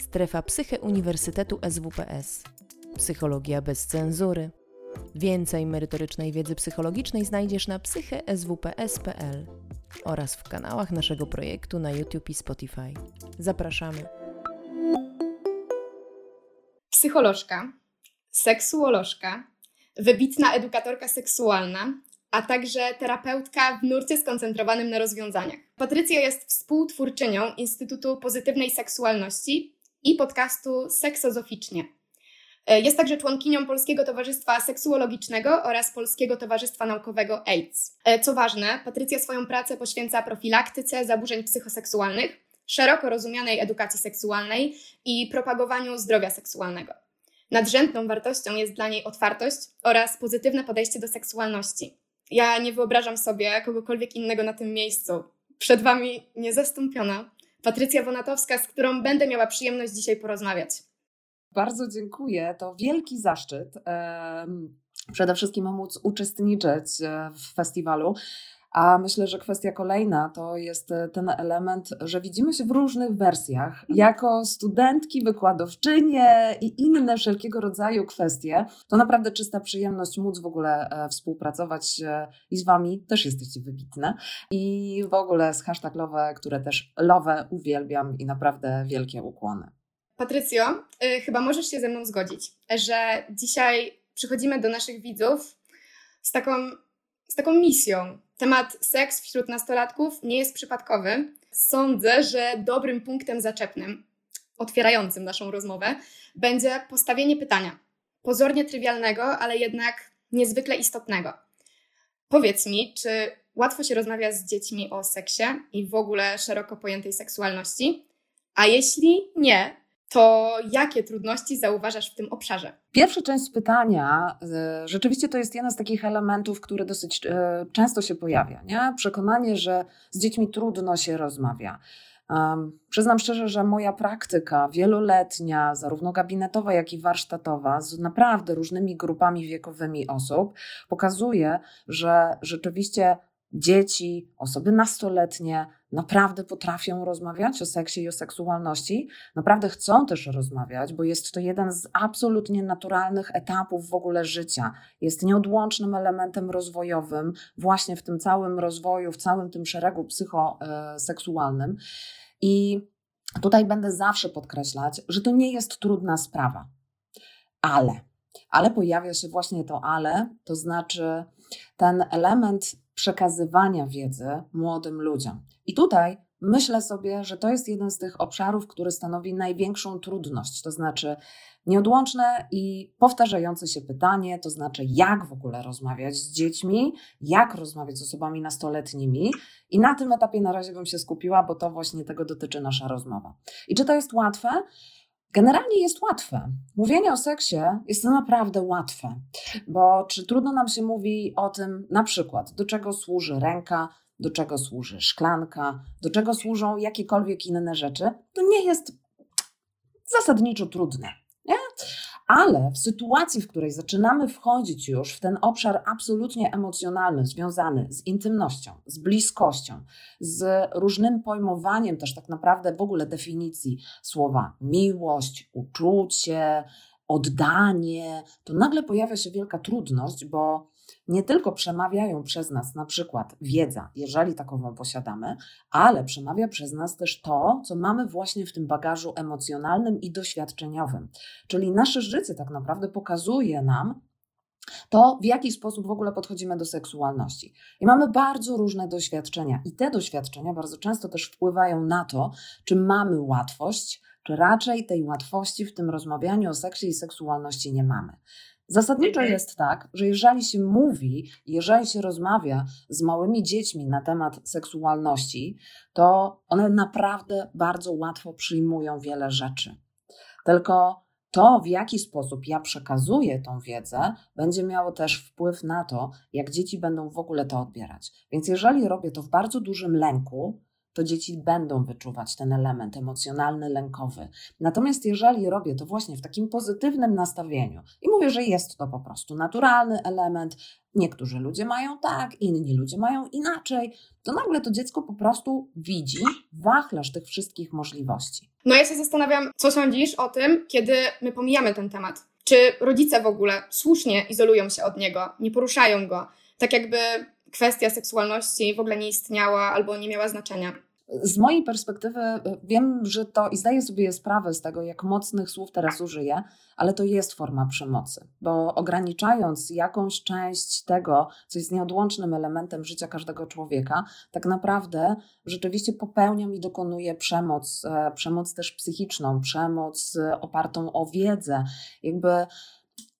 Strefa Psyche Uniwersytetu SWPS. Psychologia bez cenzury. Więcej merytorycznej wiedzy psychologicznej znajdziesz na psycheswps.pl oraz w kanałach naszego projektu na YouTube i Spotify. Zapraszamy. Psycholożka, seksuolożka, wybitna edukatorka seksualna, a także terapeutka w nurcie skoncentrowanym na rozwiązaniach. Patrycja jest współtwórczynią Instytutu Pozytywnej Seksualności i podcastu Seksozoficznie. Jest także członkinią Polskiego Towarzystwa Seksuologicznego oraz Polskiego Towarzystwa Naukowego AIDS. Co ważne, Patrycja swoją pracę poświęca profilaktyce zaburzeń psychoseksualnych, szeroko rozumianej edukacji seksualnej i propagowaniu zdrowia seksualnego. Nadrzędną wartością jest dla niej otwartość oraz pozytywne podejście do seksualności. Ja nie wyobrażam sobie kogokolwiek innego na tym miejscu. Przed Wami niezastąpiona Patrycja Wonatowska, z którą będę miała przyjemność dzisiaj porozmawiać. Bardzo dziękuję. To wielki zaszczyt. Przede wszystkim móc uczestniczyć e, w festiwalu. A myślę, że kwestia kolejna to jest e, ten element, że widzimy się w różnych wersjach. Mhm. Jako studentki, wykładowczynie i inne wszelkiego rodzaju kwestie, to naprawdę czysta przyjemność móc w ogóle e, współpracować i z Wami też jesteście wybitne. I w ogóle z hashtag Love, które też Love uwielbiam i naprawdę wielkie ukłony. Patrycjo, y, chyba możesz się ze mną zgodzić, że dzisiaj przychodzimy do naszych widzów z taką, z taką misją. Temat seks wśród nastolatków nie jest przypadkowy. Sądzę, że dobrym punktem zaczepnym, otwierającym naszą rozmowę, będzie postawienie pytania. Pozornie trywialnego, ale jednak niezwykle istotnego. Powiedz mi, czy łatwo się rozmawia z dziećmi o seksie i w ogóle szeroko pojętej seksualności? A jeśli nie, to jakie trudności zauważasz w tym obszarze? Pierwsza część pytania, e, rzeczywiście to jest jeden z takich elementów, który dosyć e, często się pojawia. Nie? Przekonanie, że z dziećmi trudno się rozmawia. Przyznam szczerze, że moja praktyka wieloletnia, zarówno gabinetowa, jak i warsztatowa, z naprawdę różnymi grupami wiekowymi osób, pokazuje, że rzeczywiście dzieci, osoby nastoletnie naprawdę potrafią rozmawiać o seksie i o seksualności, naprawdę chcą też rozmawiać, bo jest to jeden z absolutnie naturalnych etapów w ogóle życia. Jest nieodłącznym elementem rozwojowym, właśnie w tym całym rozwoju, w całym tym szeregu psychoseksualnym. I tutaj będę zawsze podkreślać, że to nie jest trudna sprawa, ale. Ale pojawia się właśnie to ale, to znaczy ten element przekazywania wiedzy młodym ludziom. I tutaj myślę sobie, że to jest jeden z tych obszarów, który stanowi największą trudność, to znaczy nieodłączne i powtarzające się pytanie, to znaczy jak w ogóle rozmawiać z dziećmi, jak rozmawiać z osobami nastoletnimi. I na tym etapie na razie bym się skupiła, bo to właśnie tego dotyczy nasza rozmowa. I czy to jest łatwe? Generalnie jest łatwe. Mówienie o seksie jest to naprawdę łatwe, bo czy trudno nam się mówi o tym, na przykład, do czego służy ręka, do czego służy szklanka, do czego służą jakiekolwiek inne rzeczy, to nie jest zasadniczo trudne. Nie? Ale w sytuacji, w której zaczynamy wchodzić już w ten obszar absolutnie emocjonalny, związany z intymnością, z bliskością, z różnym pojmowaniem też tak naprawdę w ogóle definicji słowa miłość, uczucie, oddanie, to nagle pojawia się wielka trudność, bo nie tylko przemawiają przez nas na przykład wiedza, jeżeli takową posiadamy, ale przemawia przez nas też to, co mamy właśnie w tym bagażu emocjonalnym i doświadczeniowym. Czyli nasze życie tak naprawdę pokazuje nam, to w jaki sposób w ogóle podchodzimy do seksualności. I mamy bardzo różne doświadczenia, i te doświadczenia bardzo często też wpływają na to, czy mamy łatwość, czy raczej tej łatwości w tym rozmawianiu o seksie i seksualności nie mamy. Zasadniczo mhm. jest tak, że jeżeli się mówi, jeżeli się rozmawia z małymi dziećmi na temat seksualności, to one naprawdę bardzo łatwo przyjmują wiele rzeczy. Tylko to, w jaki sposób ja przekazuję tą wiedzę, będzie miało też wpływ na to, jak dzieci będą w ogóle to odbierać. Więc jeżeli robię to w bardzo dużym lęku, to dzieci będą wyczuwać ten element emocjonalny, lękowy. Natomiast jeżeli robię to właśnie w takim pozytywnym nastawieniu i mówię, że jest to po prostu naturalny element, niektórzy ludzie mają tak, inni ludzie mają inaczej, to nagle to dziecko po prostu widzi wachlarz tych wszystkich możliwości. No ja się zastanawiam, co sądzisz o tym, kiedy my pomijamy ten temat? Czy rodzice w ogóle słusznie izolują się od niego, nie poruszają go, tak jakby kwestia seksualności w ogóle nie istniała albo nie miała znaczenia? Z mojej perspektywy y, wiem, że to i zdaję sobie sprawę z tego, jak mocnych słów teraz użyję, ale to jest forma przemocy, bo ograniczając jakąś część tego, co jest nieodłącznym elementem życia każdego człowieka, tak naprawdę rzeczywiście popełniam i dokonuję przemoc, e, przemoc też psychiczną, przemoc e, opartą o wiedzę, jakby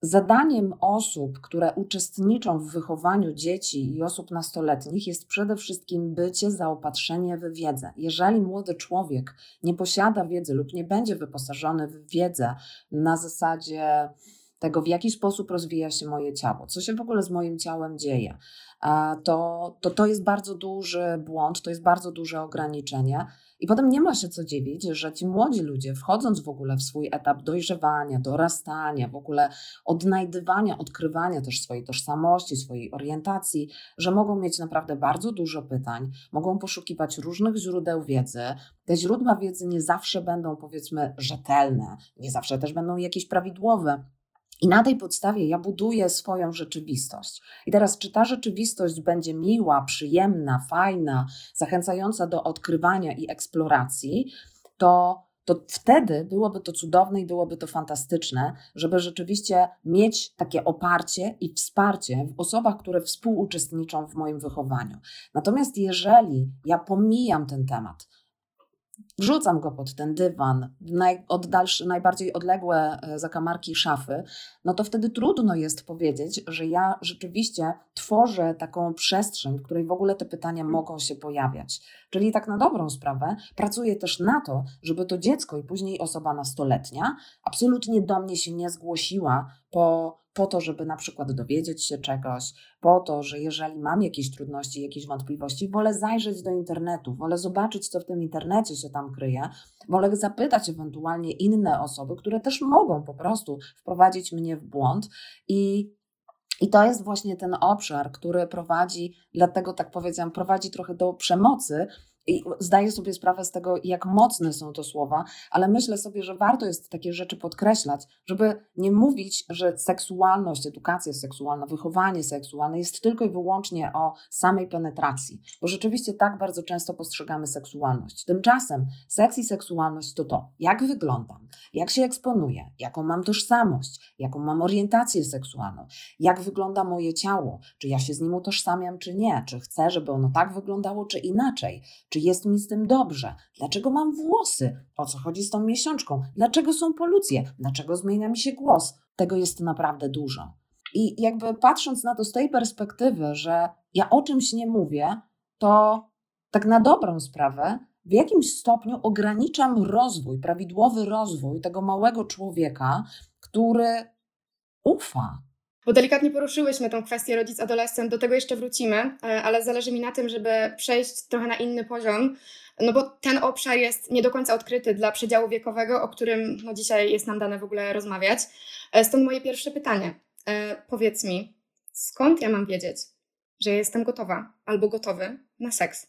Zadaniem osób, które uczestniczą w wychowaniu dzieci i osób nastoletnich jest przede wszystkim bycie, zaopatrzenie w wiedzę. Jeżeli młody człowiek nie posiada wiedzy lub nie będzie wyposażony w wiedzę na zasadzie tego, w jaki sposób rozwija się moje ciało, co się w ogóle z moim ciałem dzieje, to, to to jest bardzo duży błąd, to jest bardzo duże ograniczenie. I potem nie ma się co dziwić, że ci młodzi ludzie, wchodząc w ogóle w swój etap dojrzewania, dorastania, w ogóle odnajdywania, odkrywania też swojej tożsamości, swojej orientacji, że mogą mieć naprawdę bardzo dużo pytań, mogą poszukiwać różnych źródeł wiedzy. Te źródła wiedzy nie zawsze będą, powiedzmy, rzetelne, nie zawsze też będą jakieś prawidłowe. I na tej podstawie ja buduję swoją rzeczywistość. I teraz, czy ta rzeczywistość będzie miła, przyjemna, fajna, zachęcająca do odkrywania i eksploracji, to, to wtedy byłoby to cudowne i byłoby to fantastyczne, żeby rzeczywiście mieć takie oparcie i wsparcie w osobach, które współuczestniczą w moim wychowaniu. Natomiast jeżeli ja pomijam ten temat, wrzucam go pod ten dywan, naj, oddalszy, najbardziej odległe e, zakamarki szafy, no to wtedy trudno jest powiedzieć, że ja rzeczywiście tworzę taką przestrzeń, w której w ogóle te pytania mogą się pojawiać. Czyli tak na dobrą sprawę pracuję też na to, żeby to dziecko i później osoba nastoletnia absolutnie do mnie się nie zgłosiła po po to, żeby na przykład dowiedzieć się czegoś, po to, że jeżeli mam jakieś trudności, jakieś wątpliwości, wolę zajrzeć do internetu, wolę zobaczyć, co w tym internecie się tam kryje, wolę zapytać ewentualnie inne osoby, które też mogą po prostu wprowadzić mnie w błąd i i to jest właśnie ten obszar, który prowadzi, dlatego tak powiedziałam, prowadzi trochę do przemocy, i zdaję sobie sprawę z tego, jak mocne są to słowa, ale myślę sobie, że warto jest takie rzeczy podkreślać, żeby nie mówić, że seksualność, edukacja seksualna, wychowanie seksualne jest tylko i wyłącznie o samej penetracji, bo rzeczywiście tak bardzo często postrzegamy seksualność. Tymczasem seks i seksualność to to, jak wyglądam, jak się eksponuję, jaką mam tożsamość, jaką mam orientację seksualną, jak wygląda moje ciało, czy ja się z nim utożsamiam, czy nie, czy chcę, żeby ono tak wyglądało, czy inaczej czy jest mi z tym dobrze? Dlaczego mam włosy? O co chodzi z tą miesiączką? Dlaczego są polucje? Dlaczego zmienia mi się głos? Tego jest naprawdę dużo. I jakby patrząc na to z tej perspektywy, że ja o czymś nie mówię, to tak na dobrą sprawę w jakimś stopniu ograniczam rozwój, prawidłowy rozwój tego małego człowieka, który ufa, bo delikatnie poruszyłyśmy tą kwestię rodzic-adolescent, do tego jeszcze wrócimy, e, ale zależy mi na tym, żeby przejść trochę na inny poziom, no bo ten obszar jest nie do końca odkryty dla przedziału wiekowego, o którym no, dzisiaj jest nam dane w ogóle rozmawiać. E, stąd moje pierwsze pytanie. E, powiedz mi, skąd ja mam wiedzieć, że jestem gotowa albo gotowy na seks?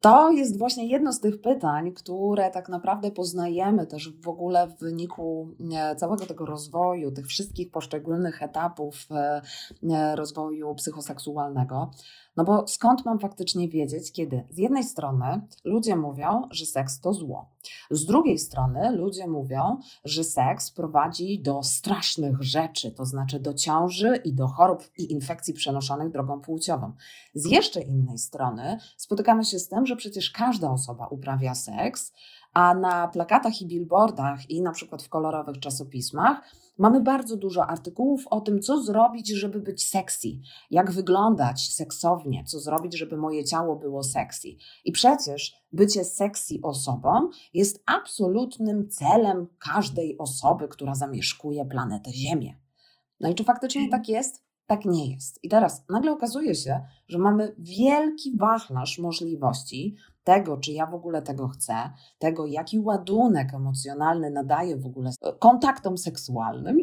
To jest właśnie jedno z tych pytań, które tak naprawdę poznajemy też w ogóle w wyniku e, całego tego rozwoju, tych wszystkich poszczególnych etapów e, e, rozwoju psychoseksualnego. No bo skąd mam faktycznie wiedzieć, kiedy z jednej strony ludzie mówią, że seks to zło, z drugiej strony ludzie mówią, że seks prowadzi do strasznych rzeczy, to znaczy do ciąży i do chorób i infekcji przenoszonych drogą płciową. Z jeszcze innej strony spotykamy się z tym, że przecież każda osoba uprawia seks, a na plakatach i billboardach i na przykład w kolorowych czasopismach mamy bardzo dużo artykułów o tym, co zrobić, żeby być sexy, jak wyglądać seksownie, co zrobić, żeby moje ciało było sexy. I przecież bycie sexy osobą jest absolutnym celem każdej osoby, która zamieszkuje planetę Ziemię. No i czy faktycznie tak jest? tak nie jest. I teraz nagle okazuje się, że mamy wielki wachlarz możliwości tego, czy ja w ogóle tego chcę, tego, jaki ładunek emocjonalny nadaję w ogóle kontaktom seksualnym.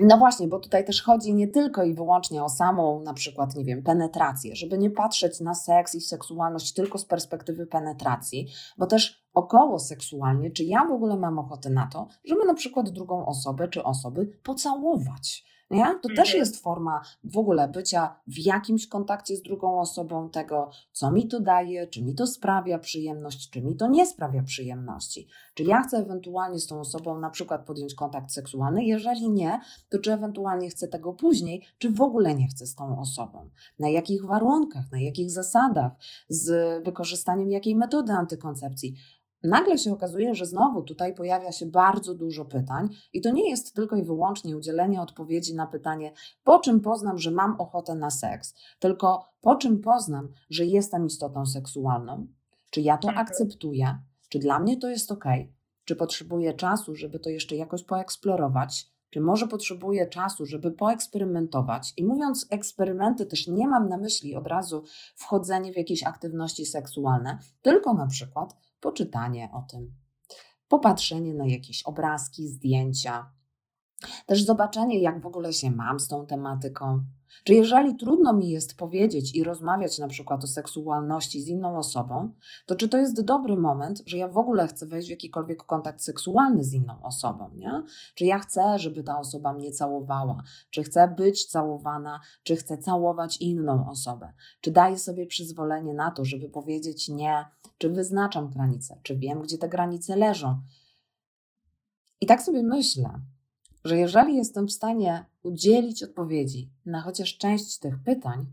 No właśnie, bo tutaj też chodzi nie tylko i wyłącznie o samą, na przykład, nie wiem, penetrację, żeby nie patrzeć na seks i seksualność tylko z perspektywy penetracji, bo też około seksualnie, czy ja w ogóle mam ochotę na to, żeby na przykład drugą osobę czy osoby pocałować nie? To też mhm. jest forma w ogóle bycia w jakimś kontakcie z drugą osobą, tego, co mi to daje, czy mi to sprawia przyjemność, czy mi to nie sprawia przyjemności. Czy ja chcę ewentualnie z tą osobą na przykład podjąć kontakt seksualny? Jeżeli nie, to czy ewentualnie chcę tego później, czy w ogóle nie chcę z tą osobą? Na jakich warunkach, na jakich zasadach, z wykorzystaniem jakiej metody antykoncepcji? Nagle się okazuje, że znowu tutaj pojawia się bardzo dużo pytań, i to nie jest tylko i wyłącznie udzielenie odpowiedzi na pytanie, po czym poznam, że mam ochotę na seks, tylko po czym poznam, że jestem istotą seksualną, czy ja to mhm. akceptuję, czy dla mnie to jest ok, czy potrzebuję czasu, żeby to jeszcze jakoś poeksplorować, czy może potrzebuję czasu, żeby poeksperymentować. I mówiąc eksperymenty, też nie mam na myśli od razu wchodzenie w jakieś aktywności seksualne, tylko na przykład poczytanie o tym, popatrzenie na jakieś obrazki, zdjęcia, też zobaczenie, jak w ogóle się mam z tą tematyką. Czy jeżeli trudno mi jest powiedzieć i rozmawiać na przykład o seksualności z inną osobą, to czy to jest dobry moment, że ja w ogóle chcę wejść w jakikolwiek kontakt seksualny z inną osobą, nie? Czy ja chcę, żeby ta osoba mnie całowała? Czy chcę być całowana? Czy chcę całować inną osobę? Czy daję sobie przyzwolenie na to, żeby powiedzieć nie? Czy wyznaczam granice? Czy wiem, gdzie te granice leżą? I tak sobie myślę, że jeżeli jestem w stanie udzielić odpowiedzi na chociaż część tych pytań,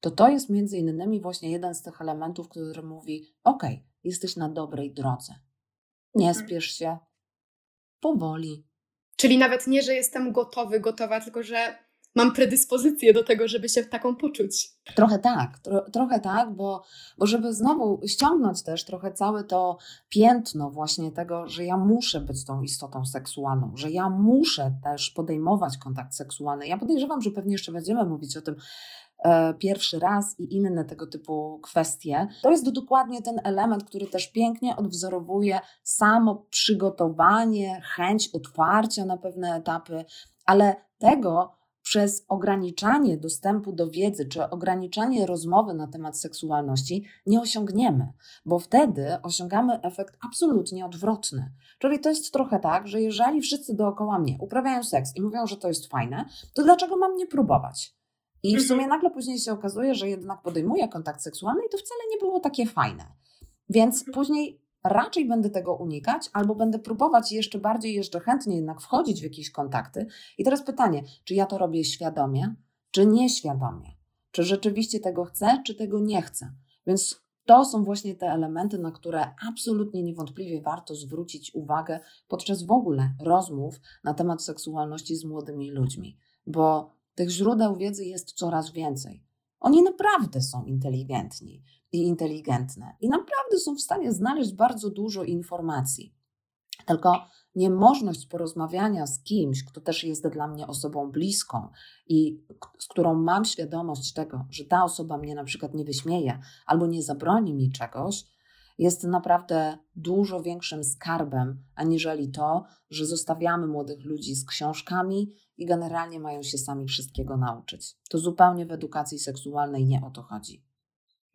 to to jest między innymi właśnie jeden z tych elementów, który mówi: OK, jesteś na dobrej drodze. Nie mhm. spiesz się, powoli. Czyli nawet nie, że jestem gotowy, gotowa, tylko że mam predyspozycję do tego, żeby się taką poczuć. Trochę tak, tro, trochę tak, bo, bo żeby znowu ściągnąć też trochę całe to piętno właśnie tego, że ja muszę być tą istotą seksualną, że ja muszę też podejmować kontakt seksualny. Ja podejrzewam, że pewnie jeszcze będziemy mówić o tym e, pierwszy raz i inne tego typu kwestie. To jest dokładnie ten element, który też pięknie odwzorowuje samo przygotowanie, chęć otwarcia na pewne etapy, ale tego, przez ograniczanie dostępu do wiedzy czy ograniczanie rozmowy na temat seksualności nie osiągniemy, bo wtedy osiągamy efekt absolutnie odwrotny. Czyli to jest trochę tak, że jeżeli wszyscy dookoła mnie uprawiają seks i mówią, że to jest fajne, to dlaczego mam nie próbować? I w mhm. sumie nagle później się okazuje, że jednak podejmuję kontakt seksualny i to wcale nie było takie fajne. Więc mhm. później raczej będę tego unikać, albo będę próbować jeszcze bardziej, jeszcze chętnie jednak wchodzić w jakieś kontakty. I teraz pytanie, czy ja to robię świadomie, czy nieświadomie? Czy rzeczywiście tego chcę, czy tego nie chcę? Więc to są właśnie te elementy, na które absolutnie niewątpliwie warto zwrócić uwagę podczas w ogóle rozmów na temat seksualności z młodymi ludźmi, bo tych źródeł wiedzy jest coraz więcej. Oni naprawdę są inteligentni i inteligentne i naprawdę są w stanie znaleźć bardzo dużo informacji. Tylko niemożność porozmawiania z kimś, kto też jest dla mnie osobą bliską i z którą mam świadomość tego, że ta osoba mnie na przykład nie wyśmieje albo nie zabroni mi czegoś, jest naprawdę dużo większym skarbem, aniżeli to, że zostawiamy młodych ludzi z książkami i generalnie mają się sami wszystkiego nauczyć. To zupełnie w edukacji seksualnej nie o to chodzi.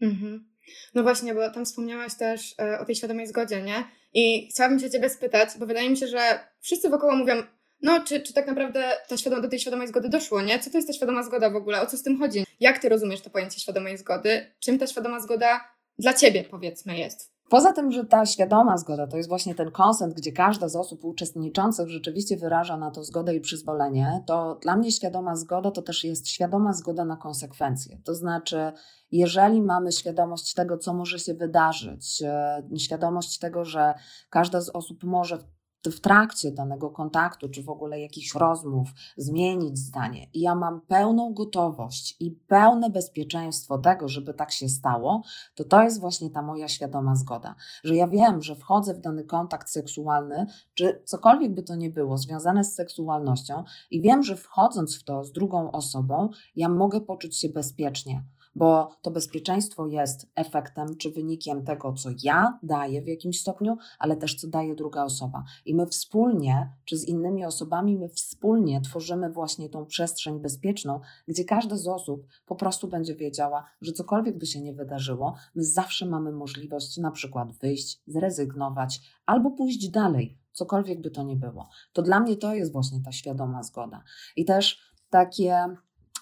Mhm. No właśnie, bo tam wspomniałaś też e, o tej świadomej zgodzie, nie? I chciałabym się Ciebie spytać, bo wydaje mi się, że wszyscy wokoło mówią, no czy, czy tak naprawdę ta świadom, do tej świadomej zgody doszło, nie? Co to jest ta świadoma zgoda w ogóle? O co z tym chodzi? Jak Ty rozumiesz to pojęcie świadomej zgody? Czym ta świadoma zgoda dla Ciebie, powiedzmy, jest? Poza tym, że ta świadoma zgoda to jest właśnie ten konsent, gdzie każda z osób uczestniczących rzeczywiście wyraża na to zgodę i przyzwolenie, to dla mnie świadoma zgoda to też jest świadoma zgoda na konsekwencje. To znaczy, jeżeli mamy świadomość tego, co może się wydarzyć, e, świadomość tego, że każda z osób może w trakcie danego kontaktu, czy w ogóle jakichś rozmów, zmienić zdanie, i ja mam pełną gotowość i pełne bezpieczeństwo tego, żeby tak się stało, to to jest właśnie ta moja świadoma zgoda. Że ja wiem, że wchodzę w dany kontakt seksualny, czy cokolwiek by to nie było, związane z seksualnością, i wiem, że wchodząc w to z drugą osobą, ja mogę poczuć się bezpiecznie bo to bezpieczeństwo jest efektem czy wynikiem tego, co ja daję w jakimś stopniu, ale też co daje druga osoba. I my wspólnie, czy z innymi osobami, my wspólnie tworzymy właśnie tą przestrzeń bezpieczną, gdzie każda z osób po prostu będzie wiedziała, że cokolwiek by się nie wydarzyło, my zawsze mamy możliwość na przykład wyjść, zrezygnować albo pójść dalej, cokolwiek by to nie było. To dla mnie to jest właśnie ta świadoma zgoda. I też takie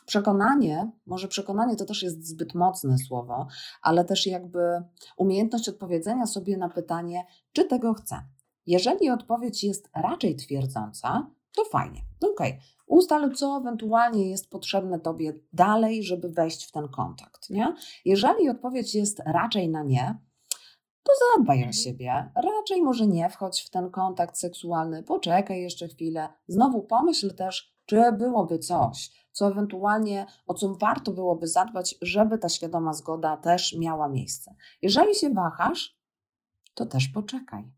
Przekonanie, może przekonanie to też jest zbyt mocne słowo, ale też jakby umiejętność odpowiedzenia sobie na pytanie, czy tego chcę. Jeżeli odpowiedź jest raczej twierdząca, to fajnie. Okej, okay. ustal, co ewentualnie jest potrzebne Tobie dalej, żeby wejść w ten kontakt. Nie? Jeżeli odpowiedź jest raczej na nie, to zadbaj o mhm. siebie. Raczej może nie wchodź w ten kontakt seksualny, poczekaj jeszcze chwilę. Znowu pomyśl też, czy byłoby coś, co ewentualnie, o co warto byłoby zadbać, żeby ta świadoma zgoda też miała miejsce. Jeżeli się wahasz, to też poczekaj.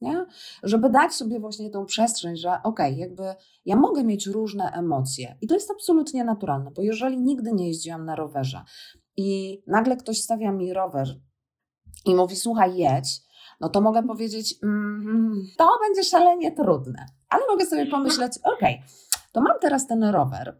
Nie? Żeby dać sobie właśnie tą przestrzeń, że okej, okay, jakby ja mogę mieć różne emocje i to jest absolutnie naturalne, bo jeżeli nigdy nie jeździłam na rowerze i nagle ktoś stawia mi rower i mówi, słuchaj, jedź, no to mogę powiedzieć, mm, to będzie szalenie trudne, ale mogę sobie pomyśleć, okej, okay, to mam teraz ten rower.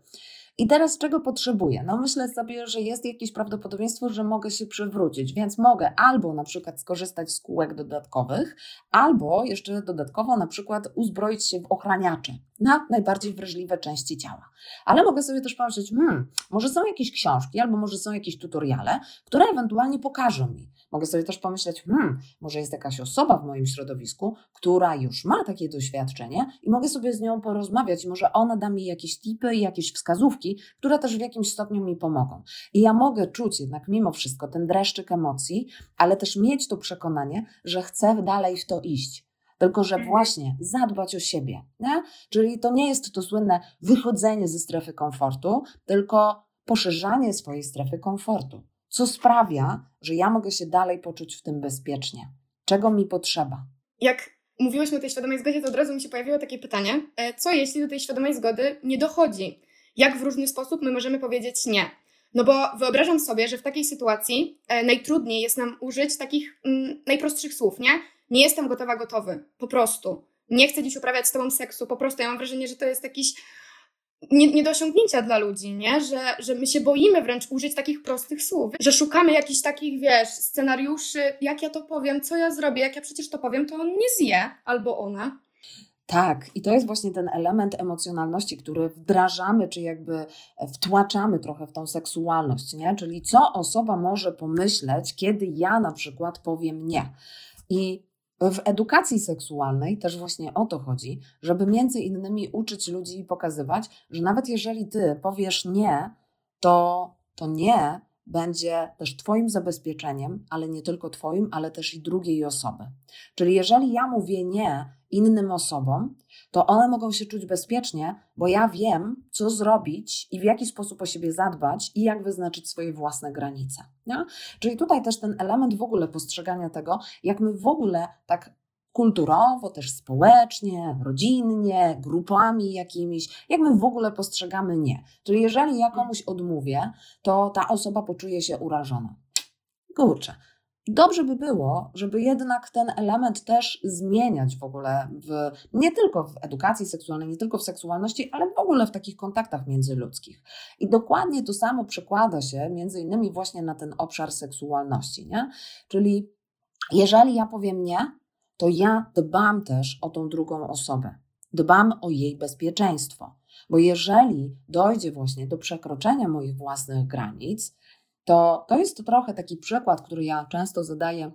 I teraz czego potrzebuję? No myślę sobie, że jest jakieś prawdopodobieństwo, że mogę się przywrócić, więc mogę albo na przykład skorzystać z kółek dodatkowych, albo jeszcze dodatkowo na przykład uzbroić się w ochraniacze na najbardziej wrażliwe części ciała. Ale mogę sobie też pomyśleć, hmm, może są jakieś książki, albo może są jakieś tutoriale, które ewentualnie pokażą mi, Mogę sobie też pomyśleć, hmm, może jest jakaś osoba w moim środowisku, która już ma takie doświadczenie i mogę sobie z nią porozmawiać może ona da mi jakieś tipy i jakieś wskazówki, które też w jakimś stopniu mi pomogą. I ja mogę czuć jednak mimo wszystko ten dreszczyk emocji, ale też mieć to przekonanie, że chcę dalej w to iść tylko że mhm. właśnie zadbać o siebie. Nie? Czyli to nie jest to słynne wychodzenie ze strefy komfortu, tylko poszerzanie swojej strefy komfortu co sprawia, że ja mogę się dalej poczuć w tym bezpiecznie. Czego mi potrzeba? Jak mówiłyśmy o tej świadomej zgodzie, to od razu mi się pojawiło takie pytanie: e, co jeśli do tej świadomej zgody nie dochodzi? Jak w różny sposób my możemy powiedzieć nie? No bo wyobrażam sobie, że w takiej sytuacji e, najtrudniej jest nam użyć takich mm, najprostszych słów, nie? Nie jestem gotowa, gotowy. Po prostu. Nie chcę dziś uprawiać z tobą seksu. Po prostu ja mam wrażenie, że to jest jakiś nie, nie do osiągnięcia dla ludzi, nie? Że, że my się boimy wręcz użyć takich prostych słów, że szukamy jakichś takich, wiesz, scenariuszy, jak ja to powiem, co ja zrobię, jak ja przecież to powiem, to on nie zje albo ona. Tak, i to jest właśnie ten element emocjonalności, który wdrażamy, czy jakby wtłaczamy trochę w tą seksualność, nie? Czyli co osoba może pomyśleć, kiedy ja na przykład powiem nie. I w edukacji seksualnej też właśnie o to chodzi, żeby między innymi uczyć ludzi i pokazywać, że nawet jeżeli ty powiesz nie, to to nie będzie też Twoim zabezpieczeniem, ale nie tylko Twoim, ale też i drugiej osoby. Czyli jeżeli ja mówię nie innym osobom, to one mogą się czuć bezpiecznie, bo ja wiem, co zrobić i w jaki sposób o siebie zadbać i jak wyznaczyć swoje własne granice. Czyli tutaj też ten element w ogóle postrzegania tego, jak my w ogóle tak kulturowo, też społecznie, rodzinnie, grupami jakimiś, jak my w ogóle postrzegamy nie. Czyli jeżeli ja komuś odmówię, to ta osoba poczuje się urażona. Kurczę. Dobrze by było, żeby jednak ten element też zmieniać w ogóle, w, nie tylko w edukacji seksualnej, nie tylko w seksualności, ale w ogóle w takich kontaktach międzyludzkich. I dokładnie to samo przekłada się między innymi właśnie na ten obszar seksualności, nie? Czyli jeżeli ja powiem nie, to ja dbam też o tą drugą osobę. Dbam o jej bezpieczeństwo. Bo jeżeli dojdzie właśnie do przekroczenia moich własnych granic, to to jest trochę taki przykład, który ja często zadaję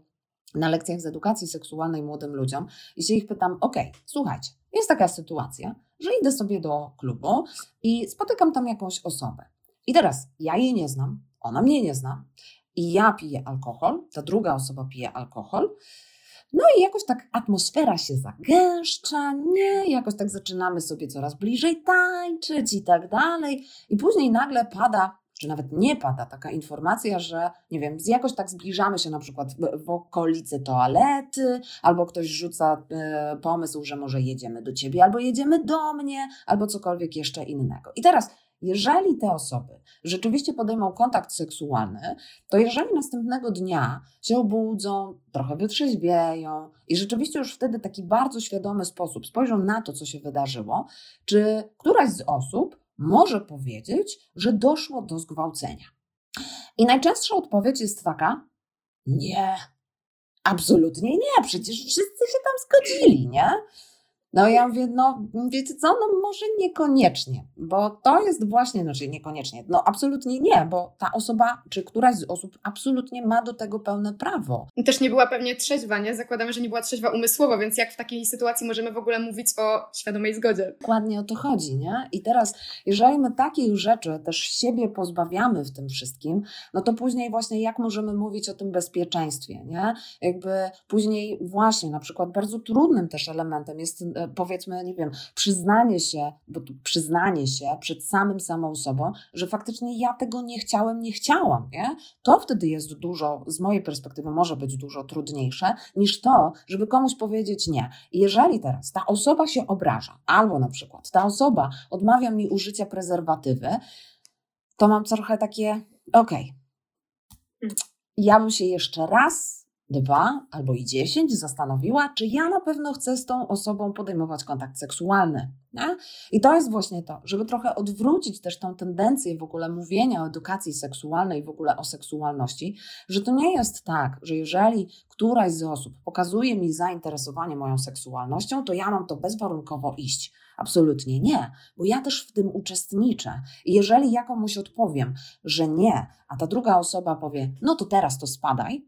na lekcjach z edukacji seksualnej młodym ludziom i się ich pytam: OK, słuchajcie, jest taka sytuacja, że idę sobie do klubu i spotykam tam jakąś osobę. I teraz ja jej nie znam, ona mnie nie zna, i ja piję alkohol, ta druga osoba pije alkohol. No i jakoś tak atmosfera się zagęszcza, nie? Jakoś tak zaczynamy sobie coraz bliżej tańczyć i tak dalej. I później nagle pada czy nawet nie pada taka informacja, że nie wiem, jakoś tak zbliżamy się na przykład w, w okolicy toalety, albo ktoś rzuca y, pomysł, że może jedziemy do ciebie, albo jedziemy do mnie, albo cokolwiek jeszcze innego. I teraz jeżeli te osoby rzeczywiście podejmą kontakt seksualny, to jeżeli następnego dnia się obudzą, trochę wytrzeźwieją i rzeczywiście już wtedy taki bardzo świadomy sposób spojrzą na to, co się wydarzyło, czy któraś z osób może powiedzieć, że doszło do zgwałcenia. I najczęstsza odpowiedź jest taka: nie, absolutnie nie, przecież wszyscy się tam zgodzili, nie? No ja mówię, no wiecie co, no może niekoniecznie, bo to jest właśnie, znaczy niekoniecznie, no absolutnie nie, bo ta osoba, czy któraś z osób absolutnie ma do tego pełne prawo. Też nie była pewnie trzeźwa, nie? Zakładamy, że nie była trzeźwa umysłowo, więc jak w takiej sytuacji możemy w ogóle mówić o świadomej zgodzie? Dokładnie o to chodzi, nie? I teraz, jeżeli my takich rzeczy też siebie pozbawiamy w tym wszystkim, no to później właśnie jak możemy mówić o tym bezpieczeństwie, nie? Jakby później właśnie na przykład bardzo trudnym też elementem jest e, powiedzmy, nie wiem, przyznanie się, bo przyznanie się przed samym samą sobą, że faktycznie ja tego nie chciałem, nie chciałam, nie? To wtedy jest dużo, z mojej perspektywy może być dużo trudniejsze niż to, żeby komuś powiedzieć nie. I jeżeli teraz ta osoba się obraża, albo na przykład ta osoba odmawia mi użycia prezerwatywy, to mam trochę takie, okej, okay, ja bym się jeszcze raz dwa albo i dziesięć zastanowiła, czy ja na pewno chcę z tą osobą podejmować kontakt seksualny. Nie? I to jest właśnie to, żeby trochę odwrócić też tą tendencję w ogóle mówienia o edukacji seksualnej, w ogóle o seksualności, że to nie jest tak, że jeżeli któraś z osób pokazuje mi zainteresowanie moją seksualnością, to ja mam to bezwarunkowo iść. Absolutnie nie, bo ja też w tym uczestniczę. I jeżeli ja komuś odpowiem, że nie, a ta druga osoba powie, no to teraz to spadaj,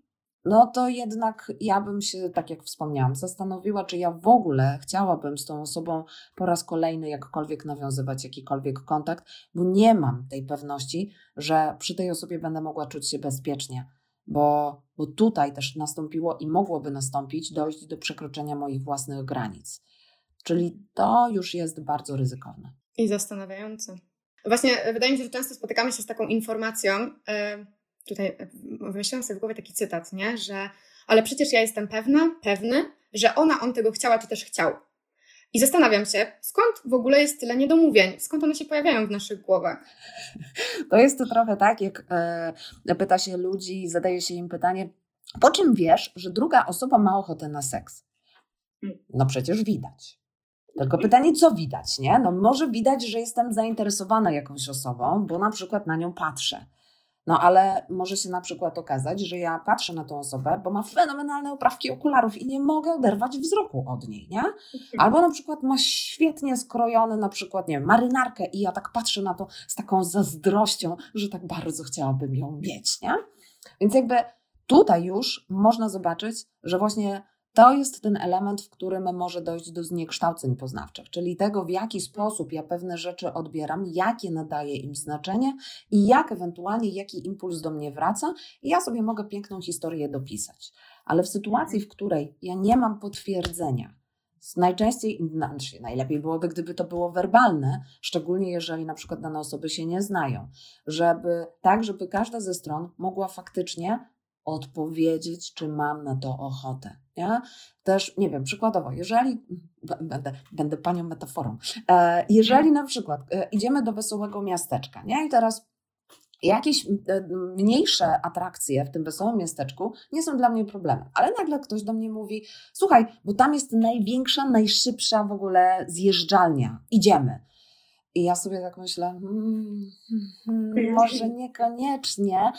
no to jednak ja bym się, tak jak wspomniałam, zastanowiła, czy ja w ogóle chciałabym z tą osobą po raz kolejny jakkolwiek nawiązywać jakikolwiek kontakt, bo nie mam tej pewności, że przy tej osobie będę mogła czuć się bezpiecznie. Bo, bo tutaj też nastąpiło i mogłoby nastąpić dojść do przekroczenia moich własnych granic. Czyli to już jest bardzo ryzykowne. I zastanawiające. Właśnie wydaje mi się, że często spotykamy się z taką informacją, yy tutaj e, wymyśliłam sobie w głowie taki cytat, nie? że ale przecież ja jestem pewna, pewny, że ona, on tego chciała, czy też chciał. I zastanawiam się, skąd w ogóle jest tyle niedomówień, skąd one się pojawiają w naszych głowach. To jest to trochę tak, jak e, pyta się ludzi, zadaje się im pytanie, po czym wiesz, że druga osoba ma ochotę na seks? No przecież widać. Tylko pytanie, co widać, nie? No może widać, że jestem zainteresowana jakąś osobą, bo na przykład na nią patrzę. No ale może się na przykład okazać, że ja patrzę na tą osobę, bo ma fenomenalne oprawki okularów i nie mogę oderwać wzroku od niej, nie? Albo na przykład ma świetnie skrojony na przykład, nie wiem, marynarkę i ja tak patrzę na to z taką zazdrością, że tak bardzo chciałabym ją mieć, nie? Więc jakby tutaj już można zobaczyć, że właśnie to jest ten element, w którym może dojść do zniekształceń poznawczych, czyli tego, w jaki sposób ja pewne rzeczy odbieram, jakie nadaję im znaczenie i jak ewentualnie, jaki impuls do mnie wraca, i ja sobie mogę piękną historię dopisać. Ale w sytuacji, w której ja nie mam potwierdzenia, Najczęściej, znaczy najlepiej byłoby, gdyby to było werbalne, szczególnie jeżeli na przykład dane osoby się nie znają, żeby tak, żeby każda ze stron mogła faktycznie odpowiedzieć, czy mam na to ochotę. Też, nie wiem, przykładowo, jeżeli, będę, będę panią metaforą, e, jeżeli na przykład e, idziemy do wesołego miasteczka, nie? i teraz jakieś e, mniejsze atrakcje w tym wesołym miasteczku nie są dla mnie problemem, ale nagle ktoś do mnie mówi: Słuchaj, bo tam jest największa, najszybsza w ogóle zjeżdżalnia, idziemy. I ja sobie tak myślę, hmm, hmm, może niekoniecznie.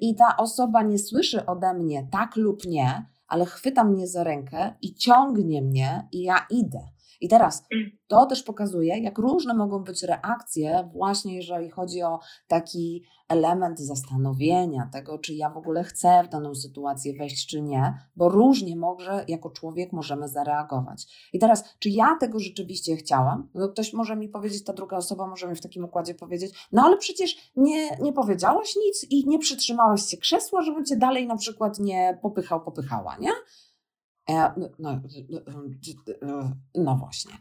I ta osoba nie słyszy ode mnie tak lub nie, ale chwyta mnie za rękę i ciągnie mnie, i ja idę. I teraz to też pokazuje, jak różne mogą być reakcje, właśnie jeżeli chodzi o taki element zastanowienia, tego, czy ja w ogóle chcę w daną sytuację wejść, czy nie, bo różnie może jako człowiek możemy zareagować. I teraz, czy ja tego rzeczywiście chciałam? No ktoś może mi powiedzieć, ta druga osoba może mi w takim układzie powiedzieć, no ale przecież nie, nie powiedziałaś nic i nie przytrzymałaś się krzesła, żebym cię dalej na przykład nie popychał, popychała, nie? E, no, no, no właśnie.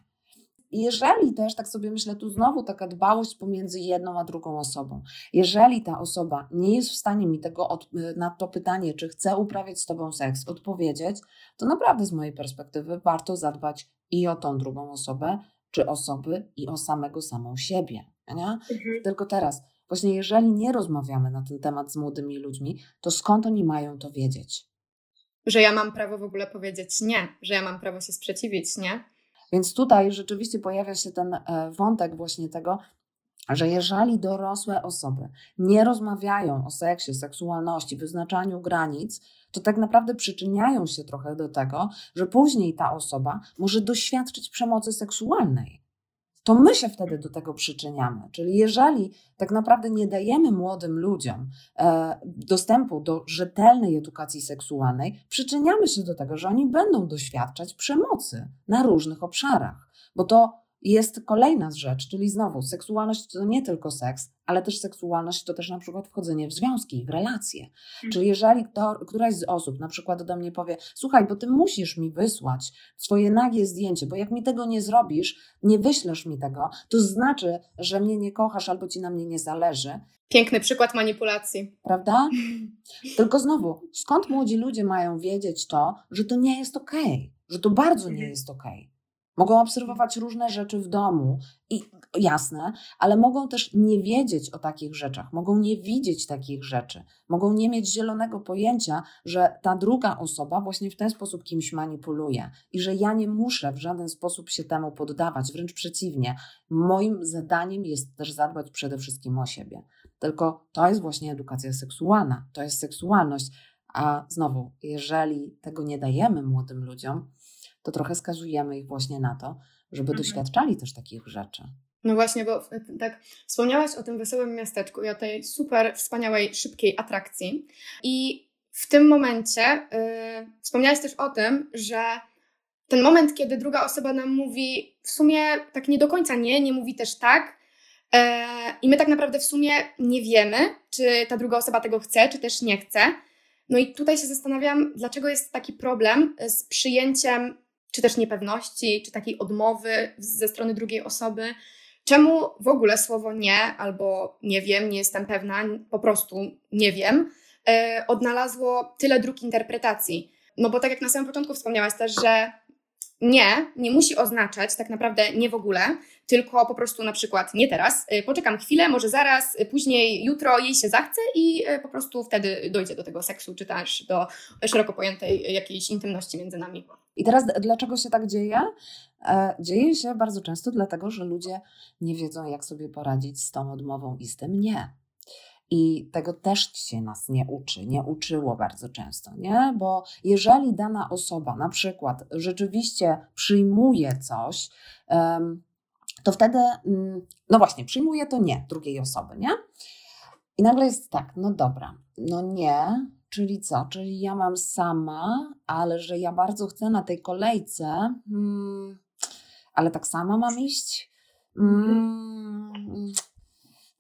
Jeżeli też, tak sobie myślę, tu znowu taka dbałość pomiędzy jedną a drugą osobą. Jeżeli ta osoba nie jest w stanie mi tego od, na to pytanie, czy chce uprawiać z tobą seks, odpowiedzieć, to naprawdę z mojej perspektywy warto zadbać i o tą drugą osobę, czy osoby, i o samego samą siebie. Nie? Mhm. Tylko teraz, właśnie jeżeli nie rozmawiamy na ten temat z młodymi ludźmi, to skąd oni mają to wiedzieć? Że ja mam prawo w ogóle powiedzieć nie, że ja mam prawo się sprzeciwić, nie? Więc tutaj rzeczywiście pojawia się ten e, wątek właśnie tego, że jeżeli dorosłe osoby nie rozmawiają o seksie, seksualności, wyznaczaniu granic, to tak naprawdę przyczyniają się trochę do tego, że później ta osoba może doświadczyć przemocy seksualnej to my się wtedy do tego przyczyniamy. Czyli jeżeli tak naprawdę nie dajemy młodym ludziom e, dostępu do rzetelnej edukacji seksualnej, przyczyniamy się do tego, że oni będą doświadczać przemocy na różnych obszarach, bo to jest kolejna rzecz, czyli znowu seksualność to nie tylko seks, ale też seksualność to też na przykład wchodzenie w związki, w relacje. Mhm. Czyli jeżeli kto, któraś z osób na przykład do mnie powie, słuchaj, bo ty musisz mi wysłać swoje nagie zdjęcie, bo jak mi tego nie zrobisz, nie wyślesz mi tego, to znaczy, że mnie nie kochasz albo ci na mnie nie zależy. Piękny przykład manipulacji. Prawda? Tylko znowu, skąd młodzi ludzie mają wiedzieć to, że to nie jest okej, okay, że to bardzo nie mhm. jest okej. Okay. Mogą obserwować różne rzeczy w domu i jasne, ale mogą też nie wiedzieć o takich rzeczach, mogą nie widzieć takich rzeczy, mogą nie mieć zielonego pojęcia, że ta druga osoba właśnie w ten sposób kimś manipuluje i że ja nie muszę w żaden sposób się temu poddawać, wręcz przeciwnie. Moim zadaniem jest też zadbać przede wszystkim o siebie. Tylko to jest właśnie edukacja seksualna, to jest seksualność. A znowu, jeżeli tego nie dajemy młodym ludziom, to trochę skazujemy ich właśnie na to, żeby mhm. doświadczali też takich rzeczy. No właśnie, bo tak wspomniałaś o tym wesołym miasteczku i o tej super, wspaniałej, szybkiej atrakcji. I w tym momencie yy, wspomniałaś też o tym, że ten moment, kiedy druga osoba nam mówi w sumie tak nie do końca nie, nie mówi też tak, yy, i my tak naprawdę w sumie nie wiemy, czy ta druga osoba tego chce, czy też nie chce. No i tutaj się zastanawiam, dlaczego jest taki problem z przyjęciem czy też niepewności, czy takiej odmowy ze strony drugiej osoby. Czemu w ogóle słowo nie albo nie wiem, nie jestem pewna, po prostu nie wiem, e, odnalazło tyle dróg interpretacji? No bo tak jak na samym początku wspomniałaś też, że nie nie musi oznaczać tak naprawdę nie w ogóle, tylko po prostu na przykład nie teraz, y, poczekam chwilę, może zaraz, y, później jutro jej się zachce i y, po prostu wtedy dojdzie do tego seksu, czy też do szeroko pojętej jakiejś intymności między nami. I teraz dlaczego się tak dzieje? E, dzieje się bardzo często dlatego, że ludzie nie wiedzą, jak sobie poradzić z tą odmową i z tym nie. I tego też się nas nie uczy, nie uczyło bardzo często, nie? Bo jeżeli dana osoba na przykład rzeczywiście przyjmuje coś, to wtedy, mm, no właśnie, przyjmuje to nie drugiej osoby, nie? I nagle jest tak, no dobra, no nie, czyli co? Czyli ja mam sama, ale że ja bardzo chcę na tej kolejce, hmm, ale tak sama mam iść? Hmm,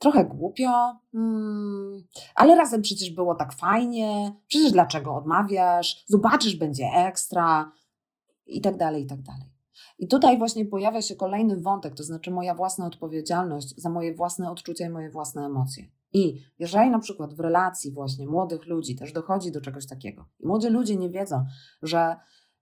trochę głupio, hmm, ale razem przecież było tak fajnie, przecież dlaczego odmawiasz, zobaczysz, będzie ekstra i tak dalej, i tak dalej. I tutaj właśnie pojawia się kolejny wątek, to znaczy moja własna odpowiedzialność za moje własne odczucia i moje własne emocje. I jeżeli na przykład w relacji właśnie młodych ludzi też dochodzi do czegoś takiego, młodzi ludzie nie wiedzą, że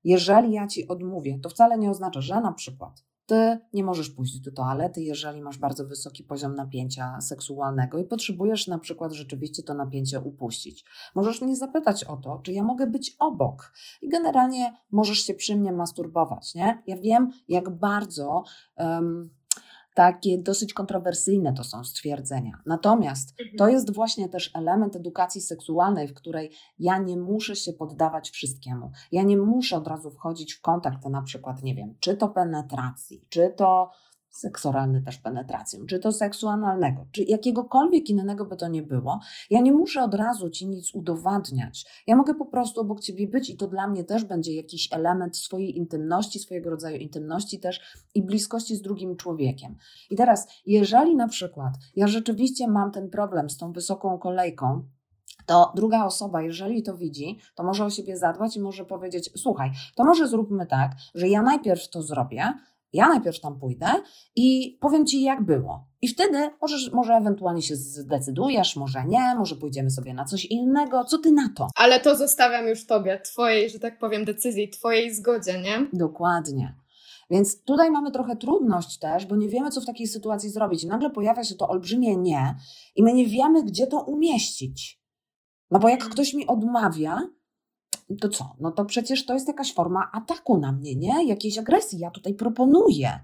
jeżeli ja ci odmówię, to wcale nie oznacza, że na przykład ty nie możesz pójść do toalety, jeżeli masz bardzo wysoki poziom napięcia seksualnego i potrzebujesz na przykład rzeczywiście to napięcie upuścić. Możesz mnie zapytać o to, czy ja mogę być obok i generalnie możesz się przy mnie masturbować, nie? Ja wiem, jak bardzo um, takie dosyć kontrowersyjne to są stwierdzenia. Natomiast mhm. to jest właśnie też element edukacji seksualnej, w której ja nie muszę się poddawać wszystkiemu. Ja nie muszę od razu wchodzić w kontakt, na przykład, nie wiem, czy to penetracji, czy to seks oralny też penetracją, czy to seksu analnego, czy jakiegokolwiek innego by to nie było, ja nie muszę od razu ci nic udowadniać. Ja mogę po prostu obok ciebie być i to dla mnie też będzie jakiś element swojej intymności, swojego rodzaju intymności też i bliskości z drugim człowiekiem. I teraz, jeżeli na przykład ja rzeczywiście mam ten problem z tą wysoką kolejką, to druga osoba, jeżeli to widzi, to może o siebie zadbać i może powiedzieć: Słuchaj, to może zróbmy tak, że ja najpierw to zrobię, ja najpierw tam pójdę i powiem ci, jak było. I wtedy możesz, może ewentualnie się zdecydujesz, może nie, może pójdziemy sobie na coś innego. Co ty na to? Ale to zostawiam już tobie, twojej, że tak powiem, decyzji, twojej zgodzie, nie? Dokładnie. Więc tutaj mamy trochę trudność też, bo nie wiemy, co w takiej sytuacji zrobić. I nagle pojawia się to olbrzymie nie, i my nie wiemy, gdzie to umieścić. No bo jak mhm. ktoś mi odmawia, to co? No to przecież to jest jakaś forma ataku na mnie, nie? Jakiejś agresji. Ja tutaj proponuję.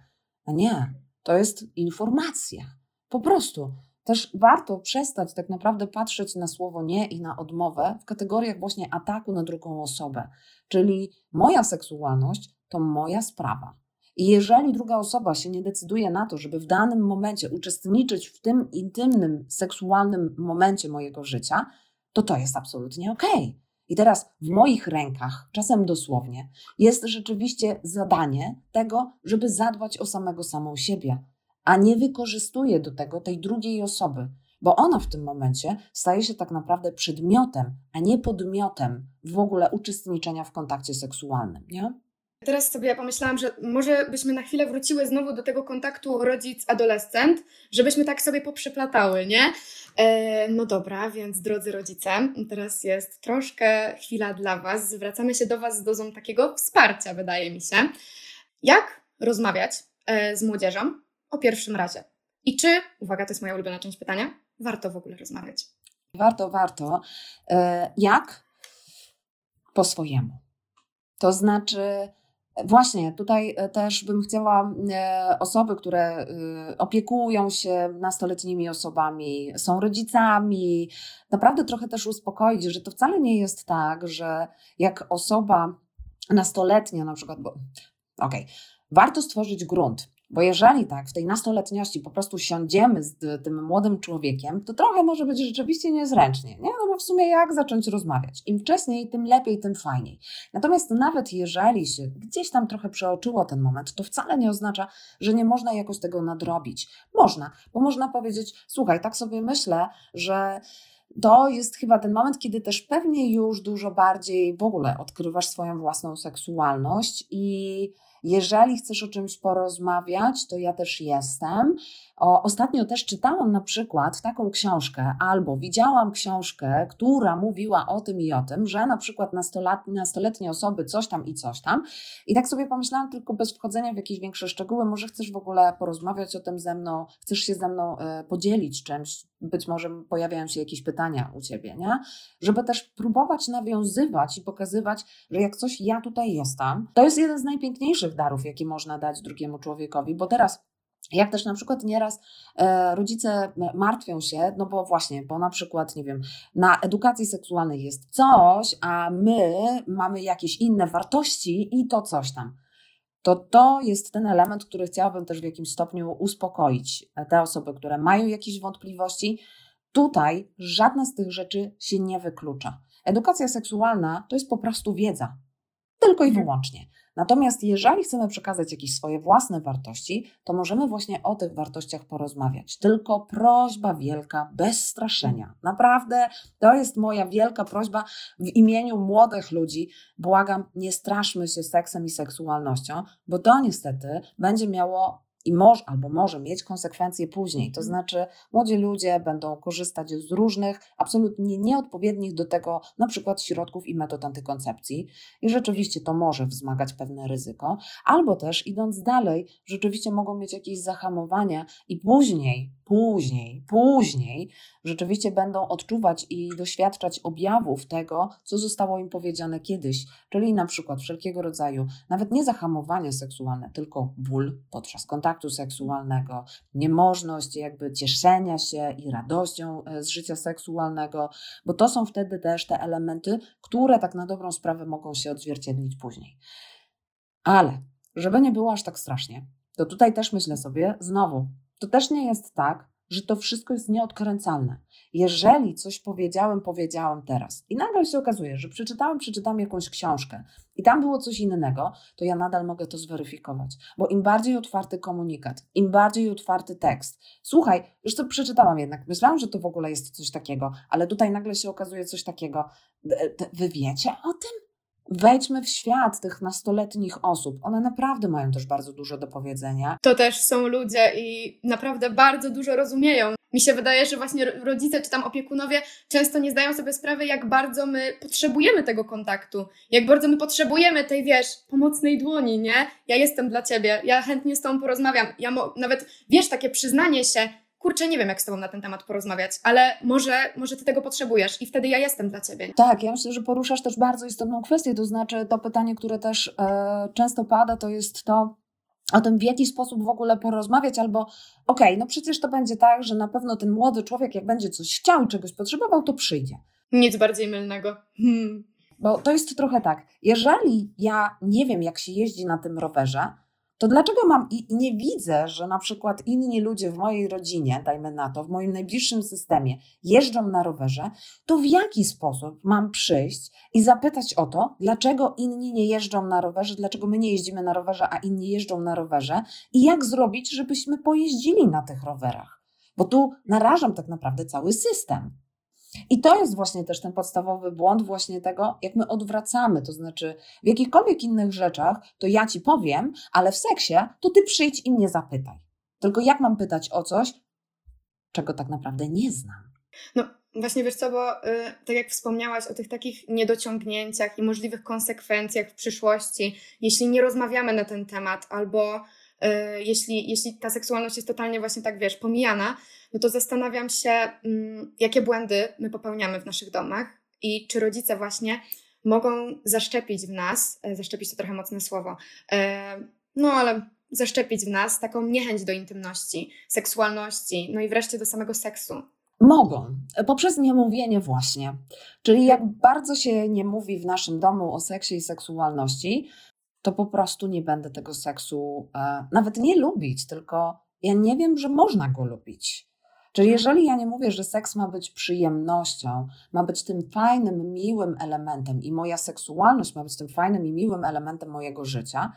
A nie, to jest informacja. Po prostu. Też warto przestać tak naprawdę patrzeć na słowo nie i na odmowę w kategoriach właśnie ataku na drugą osobę. Czyli moja seksualność to moja sprawa. I jeżeli druga osoba się nie decyduje na to, żeby w danym momencie uczestniczyć w tym intymnym, seksualnym momencie mojego życia, to to jest absolutnie okej. Okay. I teraz w moich rękach, czasem dosłownie, jest rzeczywiście zadanie tego, żeby zadbać o samego samą siebie, a nie wykorzystuję do tego tej drugiej osoby, bo ona w tym momencie staje się tak naprawdę przedmiotem, a nie podmiotem w ogóle uczestniczenia w kontakcie seksualnym. Nie? Teraz sobie pomyślałam, że może byśmy na chwilę wróciły znowu do tego kontaktu rodzic-adolescent, żebyśmy tak sobie poprzeplatały, nie? E, no dobra, więc drodzy rodzice, teraz jest troszkę chwila dla Was. Zwracamy się do Was z dozą takiego wsparcia, wydaje mi się. Jak rozmawiać e, z młodzieżą o pierwszym razie? I czy, uwaga, to jest moja ulubiona część pytania, warto w ogóle rozmawiać? Warto, warto. E, jak? Po swojemu. To znaczy, Właśnie, tutaj e, też bym chciała e, osoby, które e, opiekują się nastoletnimi osobami, są rodzicami, naprawdę trochę też uspokoić, że to wcale nie jest tak, że jak osoba nastoletnia na przykład, bo okej, okay, warto stworzyć grunt, bo jeżeli tak, w tej nastoletniości po prostu siądziemy z tym młodym człowiekiem, to trochę może być rzeczywiście niezręcznie, nie? No bo w sumie jak zacząć rozmawiać? Im wcześniej, tym lepiej, tym fajniej. Natomiast nawet jeżeli się gdzieś tam trochę przeoczyło ten moment, to wcale nie oznacza, że nie można jakoś tego nadrobić. Można, bo można powiedzieć, słuchaj, tak sobie myślę, że to jest chyba ten moment, kiedy też pewnie już dużo bardziej w ogóle odkrywasz swoją własną seksualność i jeżeli chcesz o czymś porozmawiać, to ja też jestem. O, ostatnio też czytałam na przykład taką książkę, albo widziałam książkę, która mówiła o tym i o tym, że na przykład nastoletnie, osoby coś tam i coś tam. I tak sobie pomyślałam, tylko bez wchodzenia w jakieś większe szczegóły, może chcesz w ogóle porozmawiać o tym ze mną, chcesz się ze mną y, podzielić czymś, być może pojawiają się jakieś pytania u ciebie, nie? Żeby też próbować nawiązywać i pokazywać, że jak coś ja tutaj jestem, to jest jeden z najpiękniejszych darów, jaki można dać drugiemu człowiekowi, bo teraz jak też na przykład nieraz e, rodzice martwią się, no bo właśnie, bo na przykład, nie wiem, na edukacji seksualnej jest coś, a my mamy jakieś inne wartości i to coś tam. To to jest ten element, który chciałabym też w jakimś stopniu uspokoić te osoby, które mają jakieś wątpliwości. Tutaj żadna z tych rzeczy się nie wyklucza. Edukacja seksualna to jest po prostu wiedza. Tylko i mhm. wyłącznie. Natomiast jeżeli chcemy przekazać jakieś swoje własne wartości, to możemy właśnie o tych wartościach porozmawiać. Tylko prośba wielka, bez straszenia. Naprawdę to jest moja wielka prośba w imieniu młodych ludzi. Błagam, nie straszmy się seksem i seksualnością, bo to niestety będzie miało i może albo może mieć konsekwencje później. To mhm. znaczy, młodzi ludzie będą korzystać z różnych, absolutnie nieodpowiednich do tego, na przykład środków i metod antykoncepcji, i rzeczywiście to może wzmagać pewne ryzyko, albo też idąc dalej, rzeczywiście mogą mieć jakieś zahamowania i później, później, później rzeczywiście będą odczuwać i doświadczać objawów tego, co zostało im powiedziane kiedyś, czyli na przykład wszelkiego rodzaju, nawet nie zahamowania seksualne, tylko ból podczas kontaktu seksualnego, niemożność jakby cieszenia się i radością e, z życia seksualnego, bo to są wtedy też te elementy, które tak na dobrą sprawę mogą się odzwierciedlić później. Ale, żeby nie było aż tak strasznie, to tutaj też myślę sobie, znowu, to też nie jest tak, że to wszystko jest nieodkręcalne. Jeżeli coś powiedziałem, powiedziałam teraz i nagle się okazuje, że przeczytałam, przeczytałam jakąś książkę i tam było coś innego, to ja nadal mogę to zweryfikować. Bo im bardziej otwarty komunikat, im bardziej otwarty tekst. Słuchaj, już to przeczytałam jednak, myślałam, że to w ogóle jest coś takiego, ale tutaj nagle się okazuje coś takiego. Wy wiecie o tym? Wejdźmy w świat tych nastoletnich osób. One naprawdę mają też bardzo dużo do powiedzenia. To też są ludzie i naprawdę bardzo dużo rozumieją. Mi się wydaje, że właśnie rodzice czy tam opiekunowie często nie zdają sobie sprawy, jak bardzo my potrzebujemy tego kontaktu, jak bardzo my potrzebujemy tej, wiesz, pomocnej dłoni, nie? Ja jestem dla ciebie, ja chętnie z tobą porozmawiam. Ja nawet, wiesz, takie przyznanie się, kurczę, nie wiem, jak z Tobą na ten temat porozmawiać, ale może, może Ty tego potrzebujesz i wtedy ja jestem dla Ciebie. Tak, ja myślę, że poruszasz też bardzo istotną kwestię, to znaczy to pytanie, które też e, często pada, to jest to, o tym, w jaki sposób w ogóle porozmawiać, albo okej, okay, no przecież to będzie tak, że na pewno ten młody człowiek, jak będzie coś chciał i czegoś potrzebował, to przyjdzie. Nic bardziej mylnego. Hmm. Bo to jest trochę tak, jeżeli ja nie wiem, jak się jeździ na tym rowerze, to dlaczego mam i, nie widzę, że na przykład inni ludzie w mojej rodzinie, dajmy na to, w moim najbliższym systemie jeżdżą na rowerze, to w jaki sposób mam przyjść i zapytać o to, dlaczego inni nie jeżdżą na rowerze, dlaczego my nie jeździmy na rowerze, a inni jeżdżą na rowerze i jak zrobić, żebyśmy pojeździli na tych rowerach? Bo tu narażam tak naprawdę cały system. I to jest właśnie też ten podstawowy błąd właśnie tego, jak my odwracamy. To znaczy, w jakichkolwiek innych rzeczach, to ja ci powiem, ale w seksie, to ty przyjdź i mnie zapytaj. Tylko jak mam pytać o coś, czego tak naprawdę nie znam? No właśnie wiesz co, bo y, tak jak wspomniałaś o tych takich niedociągnięciach i możliwych konsekwencjach w przyszłości, jeśli nie rozmawiamy na ten temat, albo jeśli, jeśli ta seksualność jest totalnie właśnie tak, wiesz, pomijana, no to zastanawiam się, mm, jakie błędy my popełniamy w naszych domach i czy rodzice właśnie mogą zaszczepić w nas, e, zaszczepić to trochę mocne słowo, e, no ale zaszczepić w nas taką niechęć do intymności, seksualności, no i wreszcie do samego seksu. Mogą, poprzez niemówienie właśnie. Czyli jak bardzo się nie mówi w naszym domu o seksie i seksualności, to po prostu nie będę tego seksu e, nawet nie lubić, tylko ja nie wiem, że można go lubić. Czyli jeżeli ja nie mówię, że seks ma być przyjemnością, ma być tym fajnym, miłym elementem i moja seksualność ma być tym fajnym i miłym elementem mojego życia,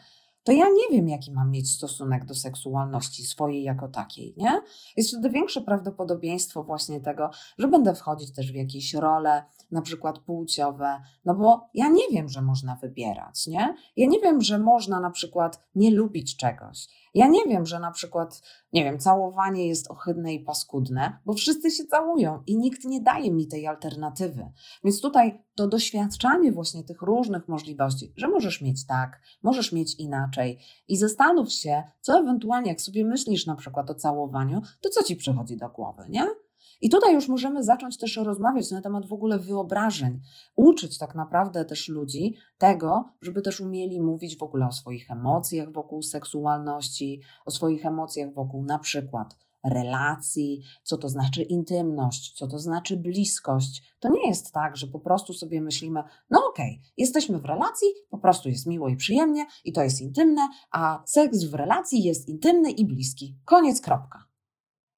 to ja nie wiem, jaki mam mieć stosunek do seksualności swojej jako takiej, nie? Jest wtedy większe prawdopodobieństwo właśnie tego, że będę wchodzić też w jakieś role, na przykład płciowe, no bo ja nie wiem, że można wybierać, nie? Ja nie wiem, że można na przykład nie lubić czegoś. Ja nie wiem, że na przykład, nie wiem, całowanie jest ohydne i paskudne, bo wszyscy się całują i nikt nie daje mi tej alternatywy. Więc tutaj to doświadczanie właśnie tych różnych możliwości, że możesz mieć tak, możesz mieć inaczej i zastanów się, co ewentualnie, jak sobie myślisz na przykład o całowaniu, to co ci przychodzi do głowy, nie? I tutaj już możemy zacząć też rozmawiać na temat w ogóle wyobrażeń, uczyć tak naprawdę też ludzi tego, żeby też umieli mówić w ogóle o swoich emocjach wokół seksualności, o swoich emocjach wokół na przykład relacji, co to znaczy intymność, co to znaczy bliskość. To nie jest tak, że po prostu sobie myślimy, no okej, okay, jesteśmy w relacji, po prostu jest miło i przyjemnie i to jest intymne, a seks w relacji jest intymny i bliski. Koniec, kropka.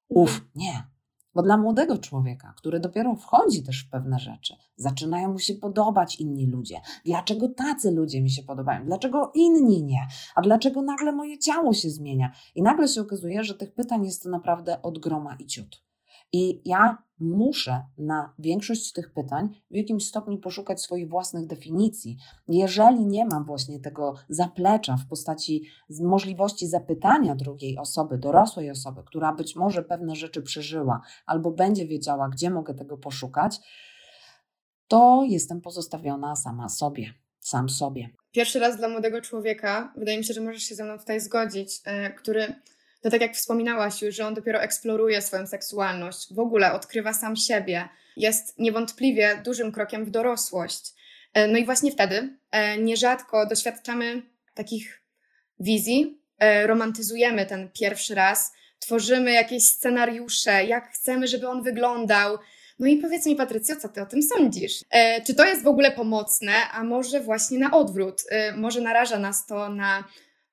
Uf, nie. Bo dla młodego człowieka, który dopiero wchodzi też w pewne rzeczy, zaczynają mu się podobać inni ludzie. Dlaczego tacy ludzie mi się podobają? Dlaczego inni nie? A dlaczego nagle moje ciało się zmienia? I nagle się okazuje, że tych pytań jest naprawdę od groma i ciut. I ja muszę na większość tych pytań w jakimś stopniu poszukać swoich własnych definicji. Jeżeli nie mam właśnie tego zaplecza w postaci możliwości zapytania drugiej osoby, dorosłej osoby, która być może pewne rzeczy przeżyła albo będzie wiedziała, gdzie mogę tego poszukać, to jestem pozostawiona sama sobie, sam sobie. Pierwszy raz dla młodego człowieka, wydaje mi się, że możesz się ze mną tutaj zgodzić, e, który to tak jak wspominałaś już, że on dopiero eksploruje swoją seksualność, w ogóle odkrywa sam siebie, jest niewątpliwie dużym krokiem w dorosłość. E, no i właśnie wtedy e, nierzadko doświadczamy takich wizji, e, romantyzujemy ten pierwszy raz, tworzymy jakieś scenariusze, jak chcemy, żeby on wyglądał. No i powiedz mi, Patrycjo, co ty o tym sądzisz? czy to jest w ogóle pomocne, a może właśnie na odwrót? może naraża nas to na,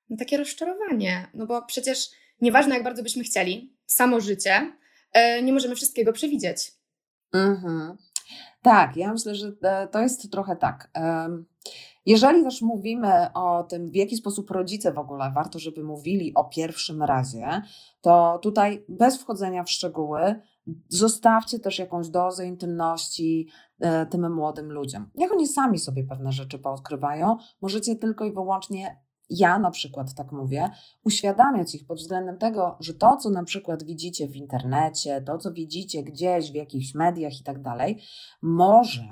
na takie rozczarowanie? No bo przecież nieważne jak bardzo byśmy chcieli, samo życie e, nie możemy wszystkiego przewidzieć. Mhm. Tak, ja myślę, że e, to jest trochę tak. Jeżeli też mówimy o tym, w jaki sposób rodzice w ogóle warto, żeby mówili o pierwszym razie, to tutaj bez wchodzenia w szczegóły, zostawcie też jakąś dozę intymności e, tym młodym ludziom. Niech oni sami sobie pewne rzeczy poodkrywają. Możecie tylko i wyłącznie ja na przykład tak mówię, uświadamiać ich pod względem tego, że to, co na przykład widzicie w internecie, to, co widzicie gdzieś w jakichś mediach i tak dalej, może,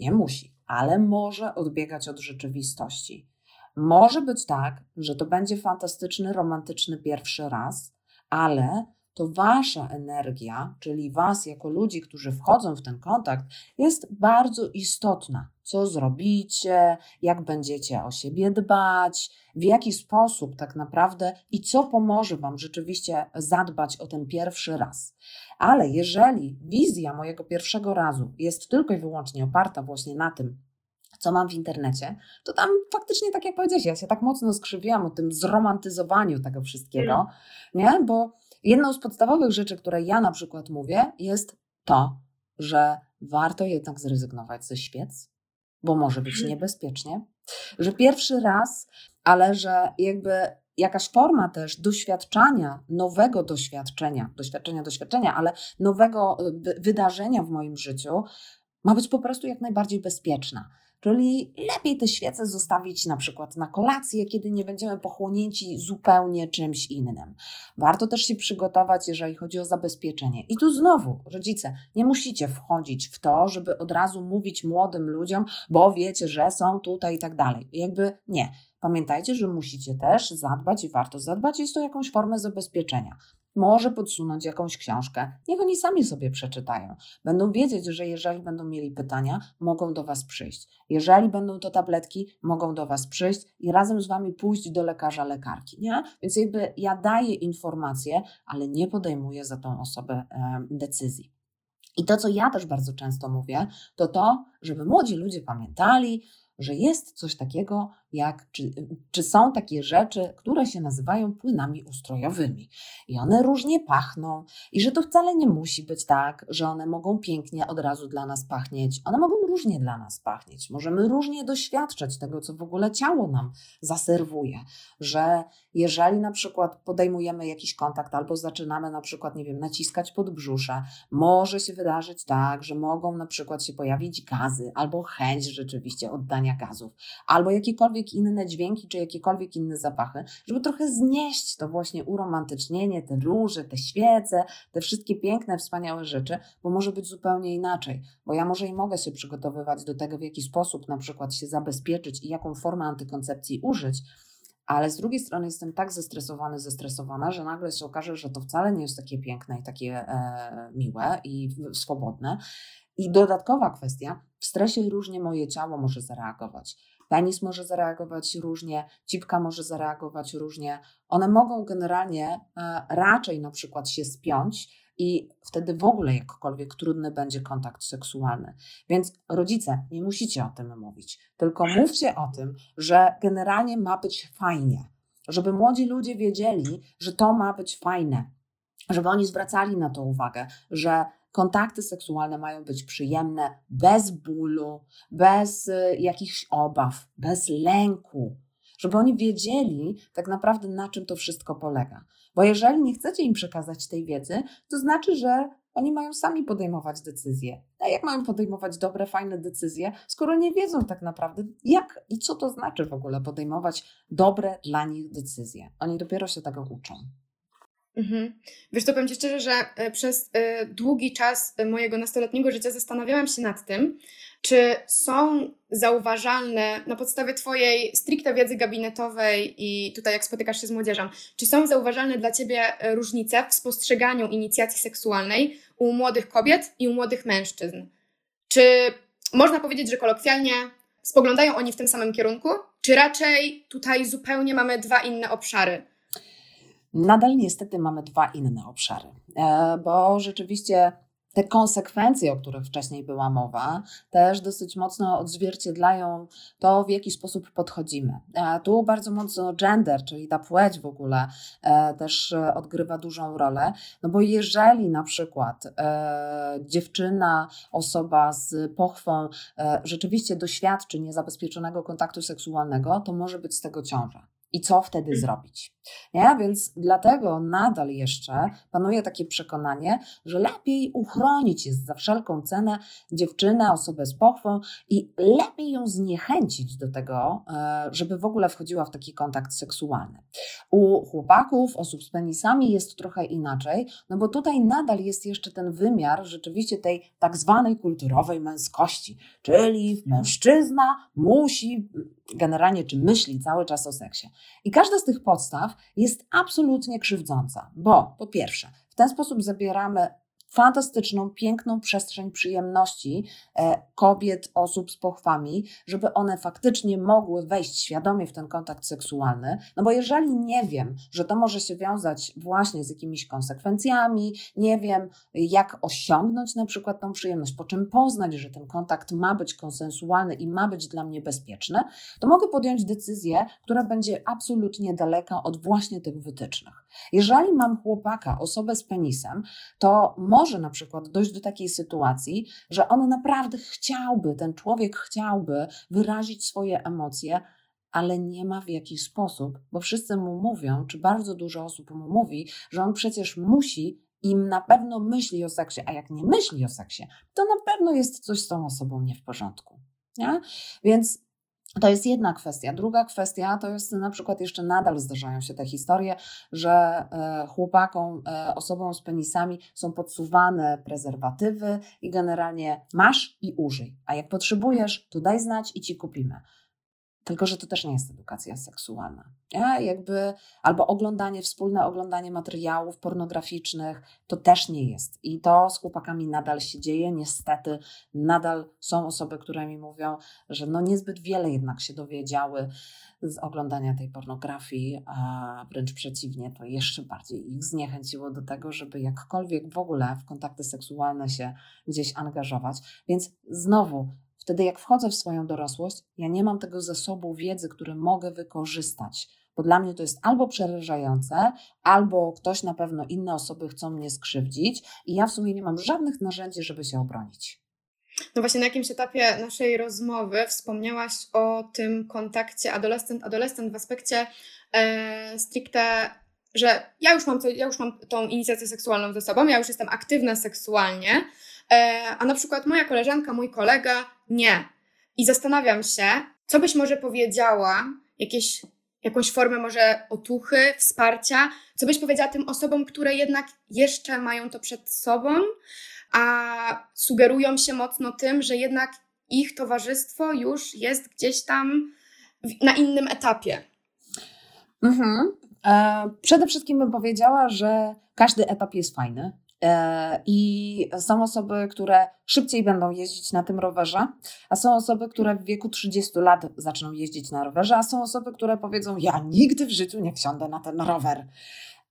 nie musi, ale może odbiegać od rzeczywistości. Może być tak, że to będzie fantastyczny, romantyczny pierwszy raz, ale to wasza energia, czyli was jako ludzi, którzy wchodzą w ten kontakt, jest bardzo istotna. Co zrobicie, jak będziecie o siebie dbać, w jaki sposób tak naprawdę i co pomoże wam rzeczywiście zadbać o ten pierwszy raz. Ale jeżeli wizja mojego pierwszego razu jest tylko i wyłącznie oparta właśnie na tym, co mam w internecie, to tam faktycznie, tak jak powiedziałeś, ja się tak mocno skrzywiłam o tym zromantyzowaniu tego wszystkiego, mm. nie? Bo Jedną z podstawowych rzeczy, które ja na przykład mówię, jest to, że warto jednak zrezygnować ze świec, bo może być mhm. niebezpiecznie, że pierwszy raz, ale że jakby jakaś forma też doświadczania, nowego doświadczenia, doświadczenia, doświadczenia, ale nowego y, wydarzenia w moim życiu ma być po prostu jak najbardziej bezpieczna. Czyli lepiej te świece zostawić na przykład na kolację, kiedy nie będziemy pochłonięci zupełnie czymś innym. Warto też się przygotować, jeżeli chodzi o zabezpieczenie. I tu znowu, rodzice, nie musicie wchodzić w to, żeby od razu mówić młodym ludziom, bo wiecie, że są tutaj i tak dalej. Jakby nie. Pamiętajcie, że musicie też zadbać i warto zadbać, jest to jakąś formę zabezpieczenia może podsunąć jakąś książkę. Niech oni sami sobie przeczytają. Będą wiedzieć, że jeżeli będą mieli pytania, mogą do Was przyjść. Jeżeli będą to tabletki, mogą do Was przyjść i razem z Wami pójść do lekarza, lekarki. Nie? Więc jakby ja daję informacje, ale nie podejmuję za tą osobę e, decyzji. I to, co ja też bardzo często mówię, to to, żeby młodzi ludzie pamiętali, że jest coś takiego, jak, czy, czy są takie rzeczy, które się nazywają płynami ustrojowymi. I one różnie pachną, i że to wcale nie musi być tak, że one mogą pięknie od razu dla nas pachnieć. One mogą różnie dla nas pachnieć. Możemy różnie doświadczać tego, co w ogóle ciało nam zaserwuje. Że jeżeli na przykład podejmujemy jakiś kontakt albo zaczynamy na przykład, nie wiem, naciskać pod brzusze, może się wydarzyć tak, że mogą na przykład się pojawić gazy albo chęć rzeczywiście oddania gazów, albo jakiekolwiek jakiekolwiek inne dźwięki, czy jakiekolwiek inne zapachy, żeby trochę znieść to właśnie uromantycznienie, te róże, te świece, te wszystkie piękne, wspaniałe rzeczy, bo może być zupełnie inaczej. Bo ja może i mogę się przygotowywać do tego, w jaki sposób na przykład się zabezpieczyć i jaką formę antykoncepcji użyć, ale z drugiej strony jestem tak zestresowany, zestresowana, że nagle się okaże, że to wcale nie jest takie piękne i takie e, miłe i swobodne. I dodatkowa kwestia, w stresie różnie moje ciało może zareagować. Penis może zareagować różnie, cipka może zareagować różnie. One mogą generalnie e, raczej na przykład się spiąć i wtedy w ogóle jakkolwiek trudny będzie kontakt seksualny. Więc rodzice, nie musicie o tym mówić, tylko mówcie o tym, że generalnie ma być fajnie, żeby młodzi ludzie wiedzieli, że to ma być fajne, żeby oni zwracali na to uwagę, że kontakty seksualne mają być przyjemne, bez bólu, bez y, jakichś obaw, bez lęku, żeby oni wiedzieli tak naprawdę, na czym to wszystko polega. Bo jeżeli nie chcecie im przekazać tej wiedzy, to znaczy, że oni mają sami podejmować decyzje. A jak mają podejmować dobre, fajne decyzje, skoro nie wiedzą tak naprawdę, jak i co to znaczy w ogóle podejmować dobre dla nich decyzje? Oni dopiero się tego uczą. Mhm. Wiesz, to powiem Ci szczerze, że e, przez e, długi czas mojego nastoletniego życia zastanawiałam się nad tym, czy są zauważalne na podstawie Twojej stricte wiedzy gabinetowej i tutaj jak spotykasz się z młodzieżą, czy są zauważalne dla Ciebie e, różnice w spostrzeganiu inicjacji seksualnej u młodych kobiet i u młodych mężczyzn? Czy można powiedzieć, że kolokwialnie spoglądają oni w tym samym kierunku, czy raczej tutaj zupełnie mamy dwa inne obszary? Nadal niestety mamy dwa inne obszary, e, bo rzeczywiście te konsekwencje, o których wcześniej była mowa, też dosyć mocno odzwierciedlają to, w jaki sposób podchodzimy. A tu bardzo mocno gender, czyli ta płeć w ogóle, e, też e, odgrywa dużą rolę, no bo jeżeli na przykład e, dziewczyna, osoba z pochwą e, rzeczywiście doświadczy niezabezpieczonego kontaktu seksualnego, to może być z tego ciąża. I co wtedy mm. zrobić? Nie? Więc dlatego nadal jeszcze panuje takie przekonanie, że lepiej uchronić jest za wszelką cenę dziewczynę, osobę z pochwą i lepiej ją zniechęcić do tego, e, żeby w ogóle wchodziła w taki kontakt seksualny. U chłopaków, osób z penisami jest trochę inaczej, no bo tutaj nadal jest jeszcze ten wymiar rzeczywiście tej tak zwanej kulturowej męskości, czyli mężczyzna musi generalnie czy myśli cały czas o seksie. I każda z tych podstaw jest absolutnie krzywdząca, bo po pierwsze, w ten sposób zabieramy fantastyczną, piękną przestrzeń przyjemności e, kobiet, osób z pochwami, żeby one faktycznie mogły wejść świadomie w ten kontakt seksualny. No bo jeżeli nie wiem, że to może się wiązać właśnie z jakimiś konsekwencjami, nie wiem, jak osiągnąć na przykład tą przyjemność, po czym poznać, że ten kontakt ma być konsensualny i ma być dla mnie bezpieczny, to mogę podjąć decyzję, która będzie absolutnie daleka od właśnie tych wytycznych. Jeżeli mam chłopaka, osobę z penisem, to może na przykład dojść do takiej sytuacji, że on naprawdę chciałby, ten człowiek chciałby wyrazić swoje emocje, ale nie ma w jakiś sposób, bo wszyscy mu mówią, czy bardzo dużo osób mu mówi, że on przecież musi i na pewno myśli o seksie, a jak nie myśli o seksie, to na pewno jest coś z tą osobą nie w porządku. Nie? Więc to jest jedna kwestia. Druga kwestia to jest na przykład jeszcze nadal zdarzają się te historie, że e, chłopakom, e, osobom z penisami są podsuwane prezerwatywy i generalnie masz i użyj. A jak potrzebujesz, to daj znać i ci kupimy. Tylko, że to też nie jest edukacja seksualna. Nie? Jakby, albo oglądanie, wspólne oglądanie materiałów pornograficznych, to też nie jest. I to z chłopakami nadal się dzieje. Niestety, nadal są osoby, które mi mówią, że no niezbyt wiele jednak się dowiedziały z oglądania tej pornografii, a wręcz przeciwnie, to jeszcze bardziej ich zniechęciło do tego, żeby jakkolwiek w ogóle w kontakty seksualne się gdzieś angażować. Więc znowu, Wtedy, jak wchodzę w swoją dorosłość, ja nie mam tego zasobu wiedzy, który mogę wykorzystać, bo dla mnie to jest albo przerażające, albo ktoś na pewno inne osoby chcą mnie skrzywdzić, i ja w sumie nie mam żadnych narzędzi, żeby się obronić. No właśnie na jakimś etapie naszej rozmowy wspomniałaś o tym kontakcie adolescent-adolescent w aspekcie e, stricte, że ja już, mam ja już mam tą inicjację seksualną ze sobą, ja już jestem aktywna seksualnie, a na przykład moja koleżanka, mój kolega nie. I zastanawiam się, co byś może powiedziała, jakieś, jakąś formę może otuchy, wsparcia, co byś powiedziała tym osobom, które jednak jeszcze mają to przed sobą, a sugerują się mocno tym, że jednak ich towarzystwo już jest gdzieś tam na innym etapie. Mhm. E, przede wszystkim bym powiedziała, że każdy etap jest fajny. E, I są osoby, które szybciej będą jeździć na tym rowerze, a są osoby, które w wieku 30 lat zaczną jeździć na rowerze, a są osoby, które powiedzą: Ja nigdy w życiu nie wsiądę na ten rower.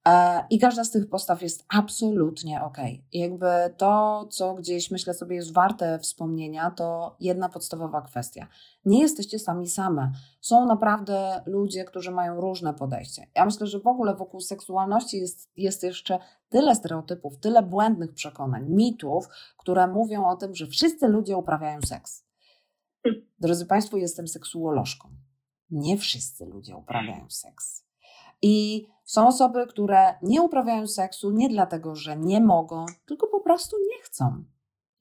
E, I każda z tych postaw jest absolutnie ok. Jakby to, co gdzieś myślę sobie jest warte wspomnienia, to jedna podstawowa kwestia. Nie jesteście sami same. Są naprawdę ludzie, którzy mają różne podejście. Ja myślę, że w ogóle wokół seksualności jest, jest jeszcze tyle stereotypów, tyle błędnych przekonań, mitów, które mówią o tym, że wszyscy ludzie uprawiają seks. Drodzy Państwo, jestem seksuolożką. Nie wszyscy ludzie uprawiają seks. I są osoby, które nie uprawiają seksu nie dlatego, że nie mogą, tylko po prostu nie chcą.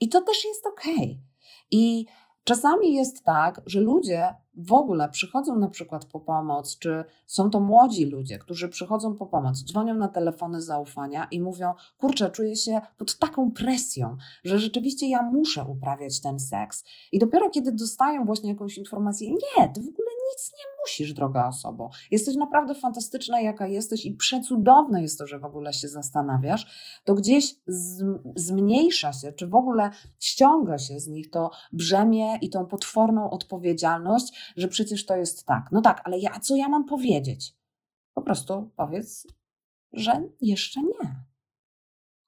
I to też jest ok. I czasami jest tak, że ludzie w ogóle przychodzą na przykład po pomoc, czy są to młodzi ludzie, którzy przychodzą po pomoc, dzwonią na telefony zaufania i mówią: Kurczę, czuję się pod taką presją, że rzeczywiście ja muszę uprawiać ten seks. I dopiero kiedy dostają właśnie jakąś informację: Nie, to w ogóle nic nie musisz, droga osobo. Jesteś naprawdę fantastyczna, jaka jesteś i przecudowne jest to, że w ogóle się zastanawiasz, to gdzieś zmniejsza się, czy w ogóle ściąga się z nich to brzemię i tą potworną odpowiedzialność, że przecież to jest tak. No tak, ale ja, co ja mam powiedzieć? Po prostu powiedz, że jeszcze nie.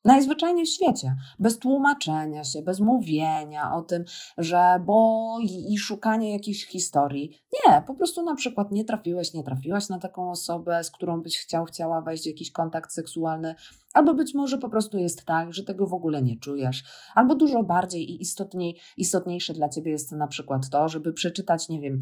Najzwyczajniej w świecie, bez tłumaczenia się, bez mówienia o tym, że bo i, szukania jakichś historii. Nie, po prostu na przykład nie trafiłeś, nie trafiłaś na taką osobę, z którą byś chciał, chciała wejść w jakiś kontakt seksualny, albo być może po prostu jest tak, że tego w ogóle nie czujesz, albo dużo bardziej i istotniej, istotniejsze dla ciebie jest na przykład to, żeby przeczytać, nie wiem,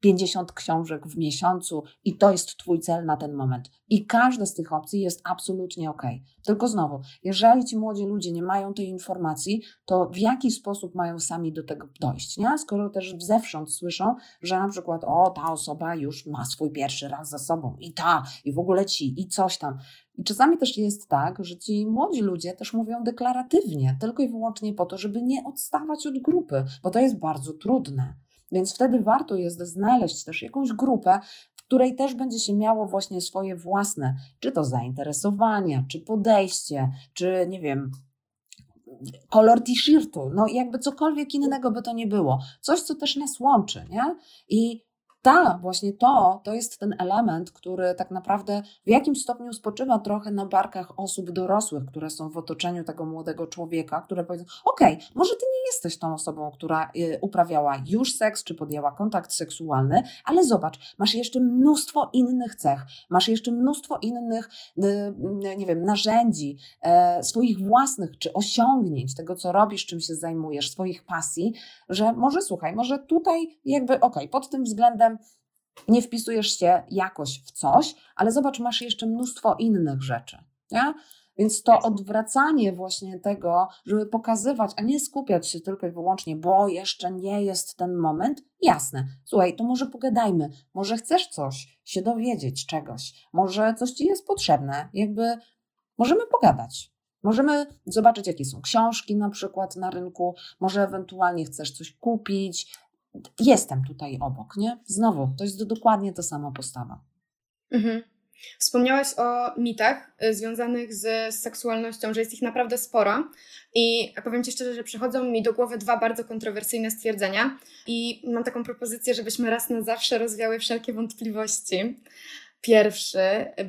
50 książek w miesiącu i to jest Twój cel na ten moment. I każda z tych opcji jest absolutnie ok. Tylko znowu, jeżeli ci młodzi ludzie nie mają tej informacji, to w jaki sposób mają sami do tego dojść? Nie? Skoro też zewsząd słyszą, że na przykład, o, ta osoba już ma swój pierwszy raz za sobą, i ta, i w ogóle ci, i coś tam. I czasami też jest tak, że ci młodzi ludzie też mówią deklaratywnie, tylko i wyłącznie po to, żeby nie odstawać od grupy, bo to jest bardzo trudne. Więc wtedy warto jest znaleźć też jakąś grupę, w której też będzie się miało właśnie swoje własne, czy to zainteresowania, czy podejście, czy nie wiem, kolor t-shirtu, no jakby cokolwiek innego by to nie było. Coś, co też nas łączy, nie? I ta, właśnie to, to jest ten element, który tak naprawdę w jakimś stopniu spoczywa trochę na barkach osób dorosłych, które są w otoczeniu tego młodego człowieka, które powiedzą: Okej, okay, może ty nie jesteś tą osobą, która y, uprawiała już seks, czy podjęła kontakt seksualny, ale zobacz, masz jeszcze mnóstwo innych cech, masz jeszcze mnóstwo innych, y, nie wiem, narzędzi, e, swoich własnych, czy osiągnięć, tego, co robisz, czym się zajmujesz, swoich pasji, że może słuchaj, może tutaj jakby, okej, okay, pod tym względem nie wpisujesz się jakoś w coś, ale zobacz, masz jeszcze mnóstwo innych rzeczy. Nie? Więc to odwracanie właśnie tego, żeby pokazywać, a nie skupiać się tylko i wyłącznie, bo jeszcze nie jest ten moment, jasne. Słuchaj, to może pogadajmy, może chcesz coś, się dowiedzieć czegoś, może coś ci jest potrzebne, jakby możemy pogadać. Możemy zobaczyć, jakie są książki na przykład na rynku, może ewentualnie chcesz coś kupić, jestem tutaj obok, nie? Znowu, to jest dokładnie ta sama postawa. Mhm. Wspomniałaś o mitach y, związanych z seksualnością, że jest ich naprawdę sporo. I powiem Ci szczerze, że przychodzą mi do głowy dwa bardzo kontrowersyjne stwierdzenia. I mam taką propozycję, żebyśmy raz na zawsze rozwiały wszelkie wątpliwości. Pierwszy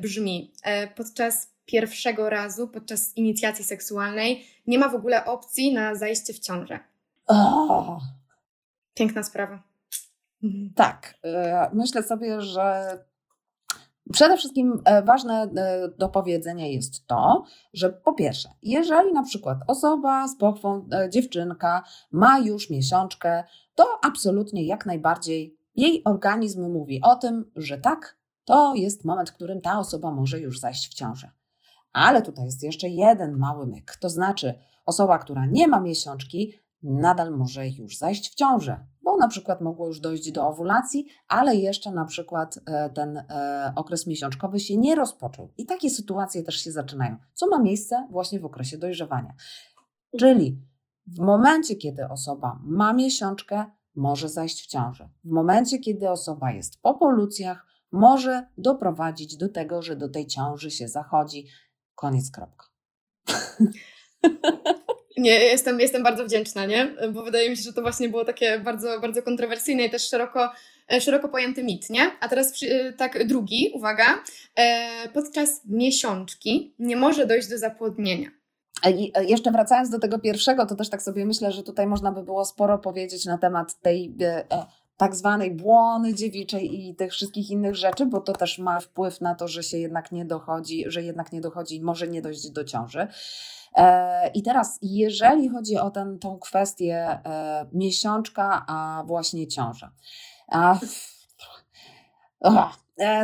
brzmi: e, podczas pierwszego razu, podczas inicjacji seksualnej, nie ma w ogóle opcji na zajście w ciążę. Oh. Piękna sprawa. Mhm. Tak. E, myślę sobie, że Przede wszystkim e, ważne e, do powiedzenia jest to, że po pierwsze, jeżeli na przykład osoba z pochwą, dziewczynka ma już miesiączkę, to absolutnie jak najbardziej jej organizm mówi o tym, że tak, to jest moment, w którym ta osoba może już zajść w ciążę. Ale tutaj jest jeszcze jeden mały myk, to znaczy osoba, która nie ma miesiączki, nadal może już zajść w ciążę, bo na przykład mogło już dojść do owulacji, ale jeszcze na przykład e, ten e, okres miesiączkowy się nie rozpoczął. I takie sytuacje też się zaczynają, co ma miejsce właśnie w okresie dojrzewania. Czyli w momencie, kiedy osoba ma miesiączkę, może zajść w ciążę. W momencie, kiedy osoba jest po polucjach, może doprowadzić do tego, że do tej ciąży się zachodzi. Koniec, kropka. Nie, jestem, jestem bardzo wdzięczna, nie? Bo wydaje mi się, że to właśnie było takie bardzo, bardzo kontrowersyjne i też szeroko, e, szeroko pojęty mit, nie? A teraz e, tak drugi, uwaga, e, podczas miesiączki nie może dojść do zapłodnienia. I jeszcze wracając do tego pierwszego, to też tak sobie myślę, że tutaj można by było sporo powiedzieć na temat tej tak zwanej błony dziewiczej i tych wszystkich innych rzeczy, bo to też ma wpływ na to, że się jednak nie dochodzi, że jednak nie dochodzi i może nie dojść do ciąży. E, I teraz, jeżeli chodzi o tą kwestię e, miesiączka, a właśnie ciąża. A, E,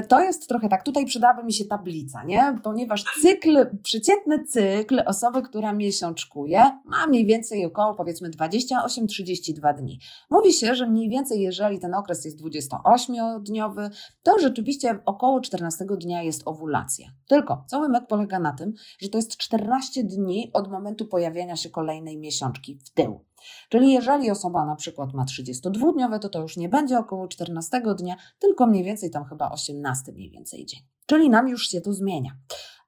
to jest trochę tak, tutaj przydałaby mi się tablica, nie? Ponieważ cykl, przeciętny cykl osoby, która miesiączkuje, ma mniej więcej około powiedzmy 28-32 dni. Mówi się, że mniej więcej jeżeli ten okres jest 28-dniowy, to rzeczywiście około 14 dnia jest owulacja. Tylko cały myk polega na tym, że to jest 14 dni od momentu pojawienia się kolejnej miesiączki w tył. Czyli jeżeli osoba na przykład ma 32-dniowe, to to już nie będzie około 14 dnia, tylko mniej więcej tam chyba 18 mniej więcej dzień. Czyli nam już się to zmienia.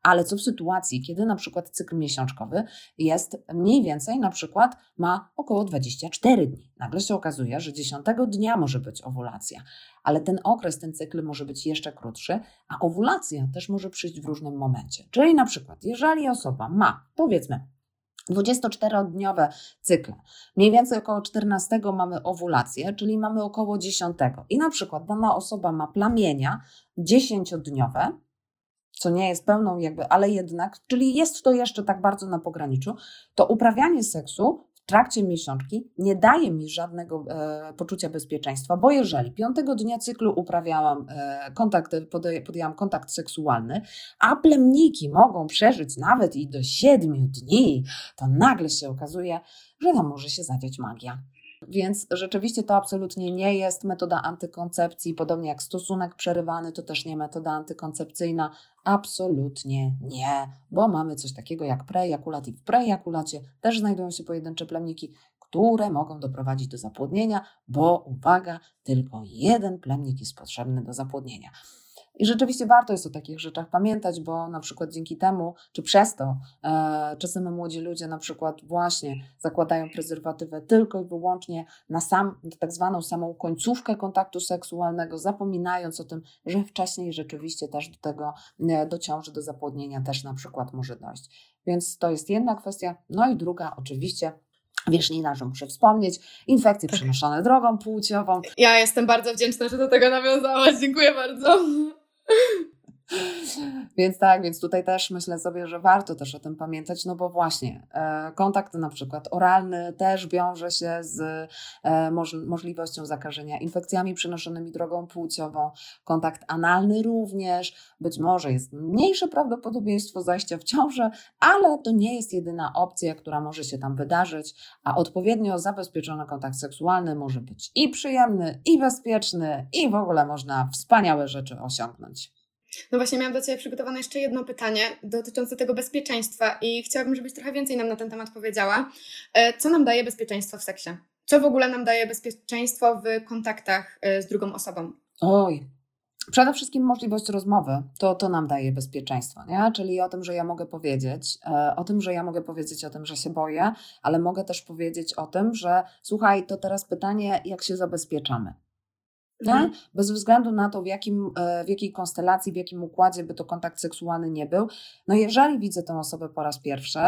Ale co w sytuacji, kiedy na przykład cykl miesiączkowy jest mniej więcej, na przykład ma około 24 dni. Nagle się okazuje, że 10 dnia może być owulacja, ale ten okres, ten cykl może być jeszcze krótszy, a owulacja też może przyjść w różnym momencie. Czyli na przykład, jeżeli osoba ma, powiedzmy, 24-dniowe cykle. Mniej więcej około 14 mamy owulację, czyli mamy około 10. I na przykład dana osoba ma plamienia 10-dniowe, co nie jest pełną jakby, ale jednak, czyli jest to jeszcze tak bardzo na pograniczu, to uprawianie seksu trakcie miesiączki nie daje mi żadnego e, poczucia bezpieczeństwa, bo jeżeli piątego dnia cyklu uprawiałam e, kontakt, podjęłam kontakt seksualny, a plemniki mogą przeżyć nawet i do siedmiu dni, to nagle się okazuje, że tam może się zadziać magia. Więc rzeczywiście to absolutnie nie jest metoda antykoncepcji, podobnie jak stosunek przerywany, to też nie metoda antykoncepcyjna. Absolutnie nie, bo mamy coś takiego jak prejakulat i w prejakulacie też znajdują się pojedyncze plemniki, które mogą doprowadzić do zapłodnienia, bo uwaga, tylko jeden plemnik jest potrzebny do zapłodnienia. I rzeczywiście warto jest o takich rzeczach pamiętać, bo na przykład dzięki temu, czy przez to, e, czasem młodzi ludzie na przykład właśnie zakładają prezerwatywę tylko i wyłącznie na sam, tak zwaną samą końcówkę kontaktu seksualnego, zapominając o tym, że wcześniej rzeczywiście też do tego, e, do ciąży, do zapłodnienia też na przykład może dojść. Więc to jest jedna kwestia. No i druga, oczywiście, Wierzchnina, że muszę wspomnieć, infekcje tak. przenoszone drogą płciową. Ja jestem bardzo wdzięczna, że do tego nawiązałaś. Dziękuję bardzo. 嗯 Więc tak, więc tutaj też myślę sobie, że warto też o tym pamiętać, no bo właśnie e, kontakt na przykład oralny też wiąże się z e, moż, możliwością zakażenia infekcjami przenoszonymi drogą płciową. Kontakt analny również, być może jest mniejsze prawdopodobieństwo zajścia w ciążę, ale to nie jest jedyna opcja, która może się tam wydarzyć, a odpowiednio zabezpieczony kontakt seksualny może być i przyjemny, i bezpieczny, i w ogóle można wspaniałe rzeczy osiągnąć. No właśnie, miałam do Ciebie przygotowane jeszcze jedno pytanie dotyczące tego bezpieczeństwa i chciałabym, żebyś trochę więcej nam na ten temat powiedziała. E, co nam daje bezpieczeństwo w seksie? Co w ogóle nam daje bezpieczeństwo w kontaktach e, z drugą osobą? Oj, Przede wszystkim możliwość rozmowy, to, to nam daje bezpieczeństwo, nie? czyli o tym, że ja mogę powiedzieć, e, o tym, że ja mogę powiedzieć o tym, że się boję, ale mogę też powiedzieć o tym, że słuchaj, to teraz pytanie, jak się zabezpieczamy. Mhm. Bez względu na to, w, jakim, e, w jakiej konstelacji, w jakim układzie by to kontakt seksualny nie był. No jeżeli widzę tę osobę po raz pierwszy,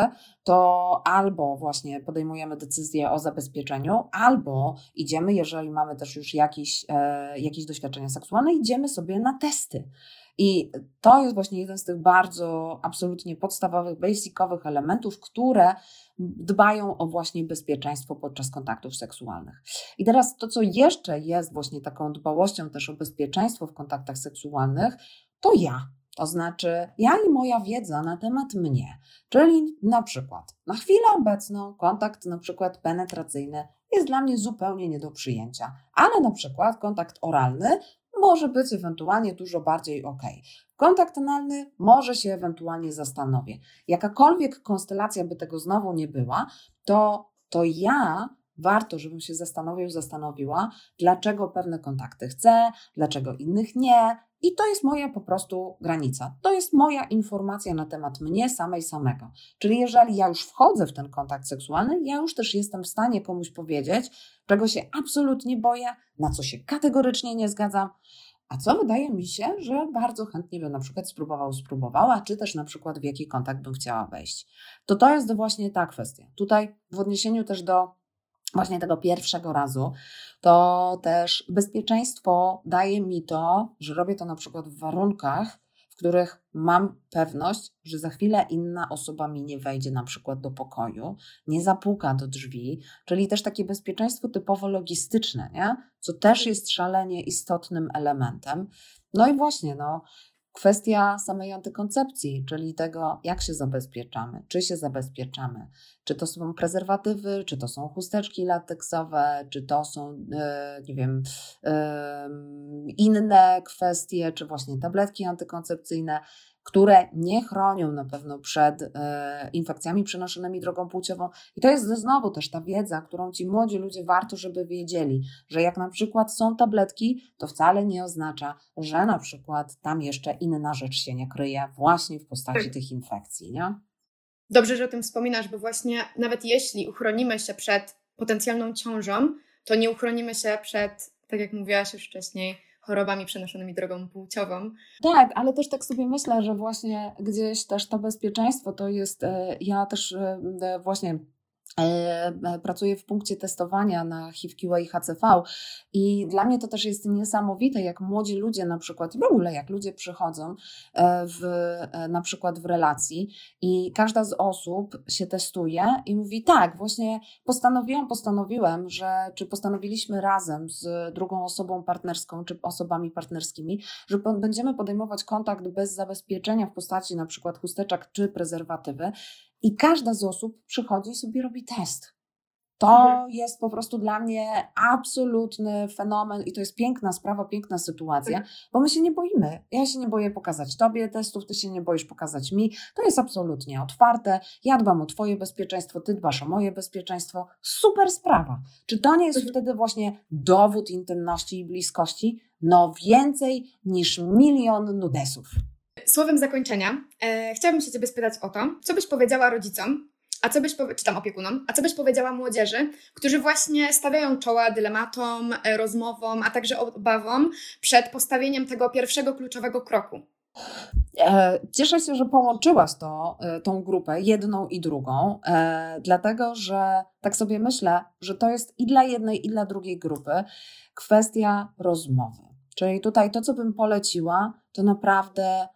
to albo właśnie podejmujemy decyzję o zabezpieczeniu, albo idziemy, jeżeli mamy też już jakieś, e, jakieś doświadczenia seksualne, idziemy sobie na testy. I to jest właśnie jeden z tych bardzo absolutnie podstawowych, basicowych elementów, które dbają o właśnie bezpieczeństwo podczas kontaktów seksualnych. I teraz to, co jeszcze jest właśnie taką dbałością też o bezpieczeństwo w kontaktach seksualnych, to ja. To znaczy, ja i moja wiedza na temat mnie, czyli na przykład na chwilę obecną kontakt na przykład penetracyjny jest dla mnie zupełnie nie do przyjęcia, ale na przykład kontakt oralny może być ewentualnie dużo bardziej ok. Kontakt analny może się ewentualnie zastanowię. Jakakolwiek konstelacja by tego znowu nie była, to, to ja warto, żebym się zastanowił, zastanowiła, dlaczego pewne kontakty chcę, dlaczego innych nie. I to jest moja po prostu granica. To jest moja informacja na temat mnie samej samego. Czyli jeżeli ja już wchodzę w ten kontakt seksualny, ja już też jestem w stanie komuś powiedzieć, czego się absolutnie boję, na co się kategorycznie nie zgadzam, a co wydaje mi się, że bardzo chętnie bym na przykład spróbował, spróbowała, czy też na przykład w jaki kontakt bym chciała wejść. To to jest właśnie ta kwestia. Tutaj w odniesieniu też do właśnie tego pierwszego razu, to też bezpieczeństwo daje mi to, że robię to na przykład w warunkach, których mam pewność, że za chwilę inna osoba mi nie wejdzie na przykład do pokoju, nie zapuka do drzwi, czyli też takie bezpieczeństwo typowo logistyczne, nie? co też jest szalenie istotnym elementem. No i właśnie, no, Kwestia samej antykoncepcji, czyli tego, jak się zabezpieczamy, czy się zabezpieczamy, czy to są prezerwatywy, czy to są chusteczki lateksowe, czy to są, e, nie wiem, inne kwestie, czy właśnie tabletki antykoncepcyjne. Które nie chronią na pewno przed e, infekcjami przenoszonymi drogą płciową. I to jest znowu też ta wiedza, którą ci młodzi ludzie warto, żeby wiedzieli, że jak na przykład są tabletki, to wcale nie oznacza, że na przykład tam jeszcze inna rzecz się nie kryje właśnie w postaci tak. tych infekcji, nie? Dobrze, że o tym wspominasz, bo właśnie nawet jeśli uchronimy się przed potencjalną ciążą, to nie uchronimy się przed, tak jak mówiłaś już wcześniej, chorobami przenoszonymi drogą płciową. Tak, ale też tak sobie myślę, że właśnie gdzieś też to bezpieczeństwo to jest, e, ja też e, właśnie E, e, pracuję w punkcie testowania na HIV-QA i HCV i dla mnie to też jest niesamowite, jak młodzi ludzie na przykład, w ogóle jak ludzie przychodzą e, w, na przykład w relacji i każda z osób się testuje i mówi tak, właśnie postanowiłam, postanowiłem, że czy postanowiliśmy razem z drugą osobą partnerską czy osobami partnerskimi, że będziemy podejmować kontakt bez zabezpieczenia w postaci na przykład chusteczek czy prezerwatywy i każda z osób przychodzi i sobie robi test. To mhm. jest po prostu dla mnie absolutny fenomen i to jest piękna sprawa, piękna sytuacja, mhm. bo my się nie boimy. Ja się nie boję pokazać Tobie testów, Ty się nie boisz pokazać mi. To jest absolutnie otwarte. Ja dbam o Twoje bezpieczeństwo, Ty dbasz o moje bezpieczeństwo. Super sprawa. Czy to nie jest mhm. wtedy właśnie dowód intymności i bliskości? No więcej niż milion nudesów. Słowem zakończenia e, chciałabym się Ciebie spytać o to, co byś powiedziała rodzicom, a co byś, czy tam opiekunom, a co byś powiedziała młodzieży, którzy właśnie stawiają czoła dylematom, e, rozmowom, a także obawom przed postawieniem tego pierwszego kluczowego kroku? E, cieszę się, że połączyłaś to, e, tą grupę, jedną i drugą, dlatego że tak sobie myślę, że to jest i dla jednej, i dla drugiej grupy kwestia rozmowy. Czyli tutaj to, co bym poleciła, to naprawdę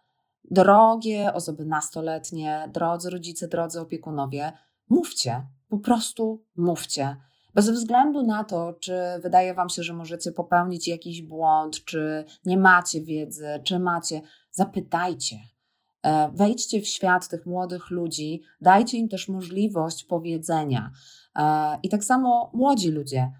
drogie osoby nastoletnie, drodzy rodzice, drodzy opiekunowie, mówcie, po prostu mówcie. Bez względu na to, czy wydaje Wam się, że możecie popełnić jakiś błąd, czy nie macie wiedzy, czy macie, zapytajcie. E, wejdźcie w świat tych młodych ludzi, dajcie im też możliwość powiedzenia. E, I tak samo młodzi ludzie,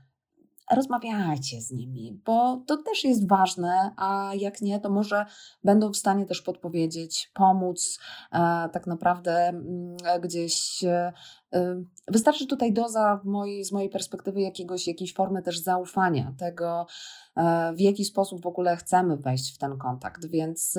rozmawiajcie z nimi, bo to też jest ważne, a jak nie, to może będą w stanie też podpowiedzieć, pomóc, e, tak naprawdę mm, gdzieś. E, e, wystarczy tutaj doza mojej, z mojej perspektywy jakiegoś, jakiejś formy też zaufania, tego w jaki sposób w ogóle chcemy wejść w ten kontakt. Więc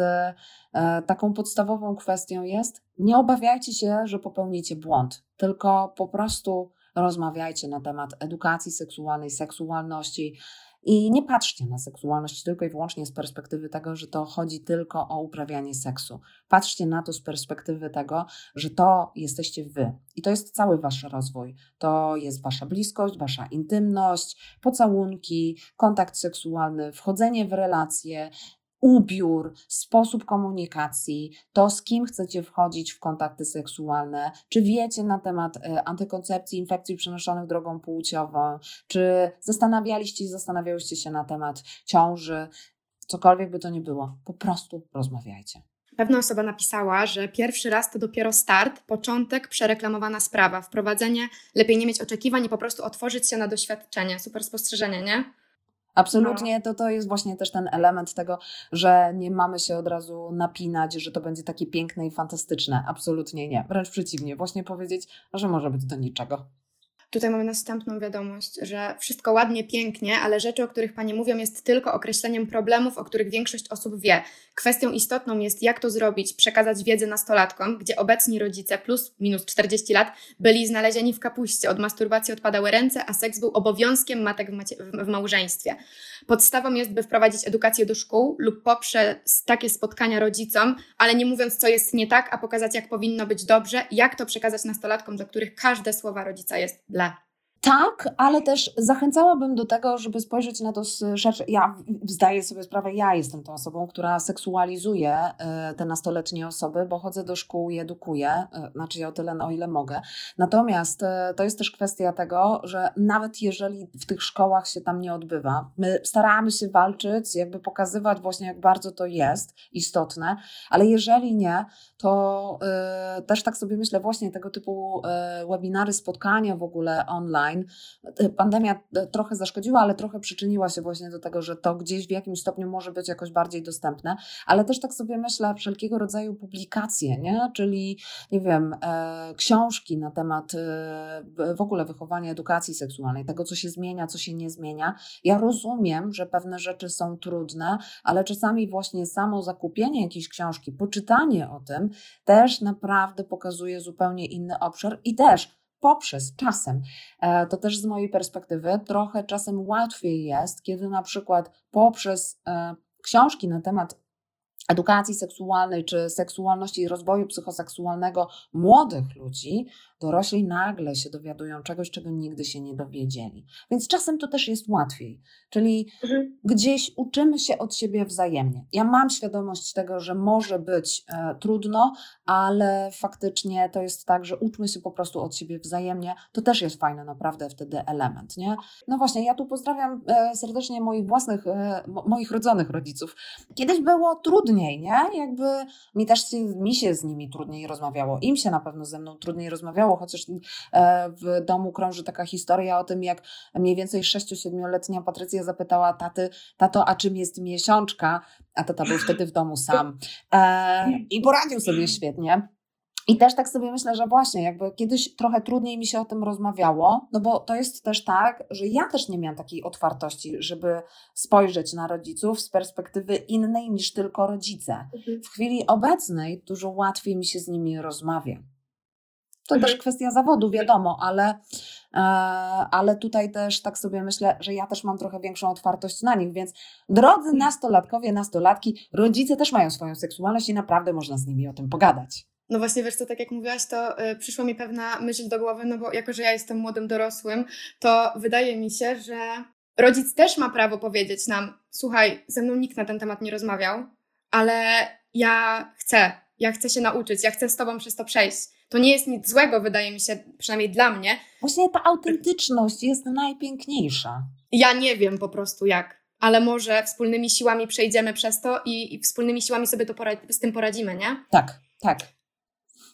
taką podstawową kwestią jest, nie obawiajcie się, że popełnicie błąd, tylko po prostu rozmawiajcie na temat edukacji seksualnej, seksualności. I nie patrzcie na seksualność tylko i wyłącznie z perspektywy tego, że to chodzi tylko o uprawianie seksu. Patrzcie na to z perspektywy tego, że to jesteście wy. I to jest cały wasz rozwój. To jest wasza bliskość, wasza intymność, pocałunki, kontakt seksualny, wchodzenie w relacje, ubiór, sposób komunikacji, to z kim chcecie wchodzić w kontakty seksualne, czy wiecie na temat e, antykoncepcji, infekcji przenoszonych drogą płciową, czy zastanawialiście i zastanawiałyście się na temat ciąży, cokolwiek by to nie było, po prostu rozmawiajcie. Pewna osoba napisała, że pierwszy raz to dopiero start, początek, przereklamowana sprawa, wprowadzenie, lepiej nie mieć oczekiwań i po prostu otworzyć się na doświadczenie. Super spostrzeżenie, nie? Absolutnie, no. to, to jest właśnie też ten element tego, że nie mamy się od razu napinać, że to będzie takie piękne i fantastyczne. Absolutnie nie. Wręcz przeciwnie, właśnie powiedzieć, że może być do niczego. Tutaj mamy następną wiadomość, że wszystko ładnie, pięknie, ale rzeczy, o których Panie mówią, jest tylko określeniem problemów, o których większość osób wie. Kwestią istotną jest, jak to zrobić, przekazać wiedzę nastolatkom, gdzie obecni rodzice plus minus 40 lat byli znalezieni w kapuście, od masturbacji odpadały ręce, a seks był obowiązkiem matek w, macie- w małżeństwie. Podstawą jest, by wprowadzić edukację do szkół lub poprzez takie spotkania rodzicom, ale nie mówiąc, co jest nie tak, a pokazać, jak powinno być dobrze, jak to przekazać nastolatkom, dla których każde słowa rodzica jest dla. là Tak, ale też zachęcałabym do tego, żeby spojrzeć na to z szerszej. Ja zdaję sobie sprawę, ja jestem tą osobą, która seksualizuje e, te nastoletnie osoby, bo chodzę do szkół i edukuję, e, znaczy ja o tyle, o ile mogę. Natomiast e, to jest też kwestia tego, że nawet jeżeli w tych szkołach się tam nie odbywa, my staramy się walczyć, jakby pokazywać właśnie, jak bardzo to jest istotne, ale jeżeli nie, to też tak sobie myślę, właśnie tego typu webinary, spotkania w ogóle online, online. Pandemia trochę zaszkodziła, ale trochę przyczyniła się właśnie do tego, że to gdzieś w jakimś stopniu może być jakoś bardziej dostępne, ale też tak sobie myślę, wszelkiego rodzaju publikacje, nie? czyli nie wiem, e, książki na temat e, w ogóle wychowania edukacji seksualnej, tego co się zmienia, co się nie zmienia. Ja rozumiem, że pewne rzeczy są trudne, ale czasami właśnie samo zakupienie jakiejś książki, poczytanie o tym też naprawdę pokazuje zupełnie inny obszar i też poprzez czasem, e, to też z mojej perspektywy, trochę czasem łatwiej jest, kiedy na przykład poprzez e, książki na temat edukacji seksualnej czy seksualności i rozwoju psychoseksualnego młodych ludzi, dorośli nagle się dowiadują czegoś, czego nigdy się nie dowiedzieli. Więc czasem to też jest łatwiej. Czyli mhm. gdzieś uczymy się od siebie wzajemnie. Ja mam świadomość tego, że może być e, trudno, ale faktycznie to jest tak, że uczmy się po prostu od siebie wzajemnie. To też jest fajny naprawdę wtedy element, nie? No właśnie, ja tu pozdrawiam e, serdecznie moich własnych, e, moich rodzonych rodziców. Kiedyś było trudniej, nie? Jakby mi też się, mi się z nimi trudniej rozmawiało. Im się na pewno ze mną trudniej rozmawiało, chociaż e, w domu krąży taka historia o tym, jak mniej więcej 6-7-letnia Patrycja zapytała taty, tato, a czym jest miesiączka? A tata był wtedy w domu sam. E, I poradził sobie świetnie. I też tak sobie myślę, że właśnie jakby kiedyś trochę trudniej mi się o tym rozmawiało, no bo to jest też tak, że ja też nie miałam takiej otwartości, żeby spojrzeć na rodziców z perspektywy innej niż tylko rodzice. Mhm. W chwili obecnej dużo łatwiej mi się z nimi rozmawia. To mhm. też kwestia zawodu, wiadomo, ale, e, ale tutaj też tak sobie myślę, że ja też mam trochę większą otwartość na nich, więc drodzy mhm. nastolatkowie, nastolatki, rodzice też mają swoją seksualność i naprawdę można z nimi o tym pogadać. No właśnie, wiesz co, tak jak mówiłaś, to y, przyszła mi pewna myśl do głowy, no bo jako, że ja jestem młodym dorosłym, to wydaje mi się, że rodzic też ma prawo powiedzieć nam, słuchaj, ze mną nikt na ten temat nie rozmawiał, ale ja chcę, ja chcę się nauczyć, ja chcę z tobą przez to przejść. To nie jest nic złego, wydaje mi się, przynajmniej dla mnie. Właśnie ta autentyczność jest najpiękniejsza. Ja nie wiem po prostu jak, ale może wspólnymi siłami przejdziemy przez to i, i wspólnymi siłami sobie to z tym poradzimy, nie? Tak, tak.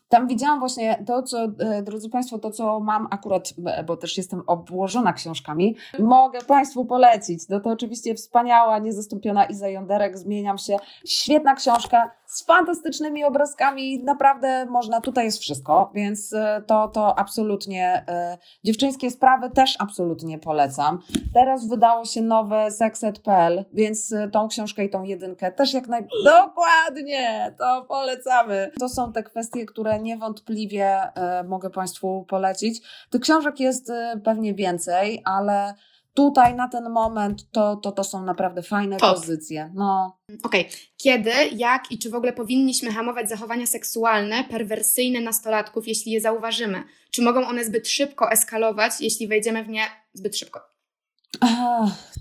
Tam widziałam właśnie to, co, e, drodzy Państwo, to, co mam akurat, bo też jestem obłożona książkami, mogę Państwu polecić. No to oczywiście wspaniała, niezastąpiona Iza Jonderek, Zmieniam się. Świetna książka z fantastycznymi obrazkami. Naprawdę można, tutaj jest wszystko, więc e, to, to absolutnie, e, dziewczyńskie sprawy też absolutnie polecam. Teraz wydało się nowe sexet.pl, więc tą książkę i tą jedynkę też jak naj... Dokładnie, to polecamy. To są te kwestie, które niewątpliwie e, mogę Państwu polecić. Tych książek jest e, pewnie więcej, ale tutaj na ten moment to, to, to są naprawdę fajne Top. pozycje. No. Okej. Okay. Kiedy, jak i czy w ogóle powinniśmy hamować zachowania seksualne, perwersyjne nastolatków, jeśli je zauważymy? Czy mogą one zbyt szybko eskalować, jeśli wejdziemy w nie zbyt szybko?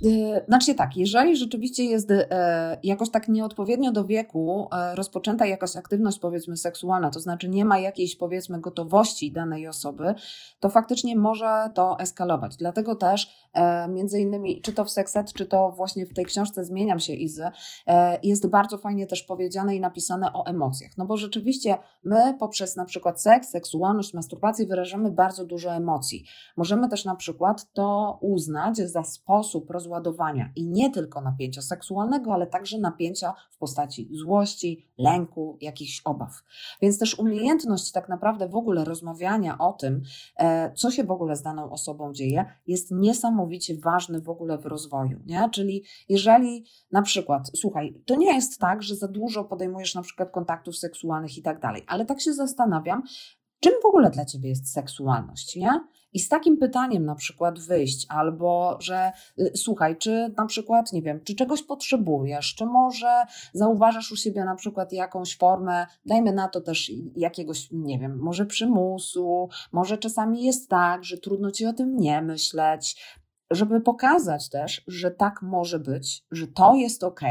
Y, znaczy tak, jeżeli rzeczywiście jest y, jakoś tak nieodpowiednio do wieku y, rozpoczęta jakaś aktywność powiedzmy seksualna, to znaczy nie ma jakiejś powiedzmy gotowości danej osoby, to faktycznie może to eskalować. Dlatego też między innymi, czy to w Sekset, czy to właśnie w tej książce Zmieniam się Izy, jest bardzo fajnie też powiedziane i napisane o emocjach. No bo rzeczywiście my poprzez na przykład seks, seksualność, masturbację wyrażamy bardzo dużo emocji. Możemy też na przykład to uznać za sposób rozładowania i nie tylko napięcia seksualnego, ale także napięcia w postaci złości, lęku, jakichś obaw. Więc też umiejętność tak naprawdę w ogóle rozmawiania o tym, e, co się w ogóle z daną osobą dzieje, jest niesamowicie ważny w ogóle w rozwoju. Nie? Czyli jeżeli na przykład, słuchaj, to nie jest tak, że za dużo podejmujesz na przykład kontaktów seksualnych i tak dalej, ale tak się zastanawiam, czym w ogóle dla ciebie jest seksualność, nie? I z takim pytaniem na przykład wyjść, albo że y, słuchaj, czy na przykład, nie wiem, czy czegoś potrzebujesz, czy może zauważasz u siebie na przykład jakąś formę, dajmy na to też jakiegoś, nie wiem, może przymusu, może czasami jest tak, że trudno ci o tym nie myśleć, żeby pokazać też, że tak może być, że to jest ok,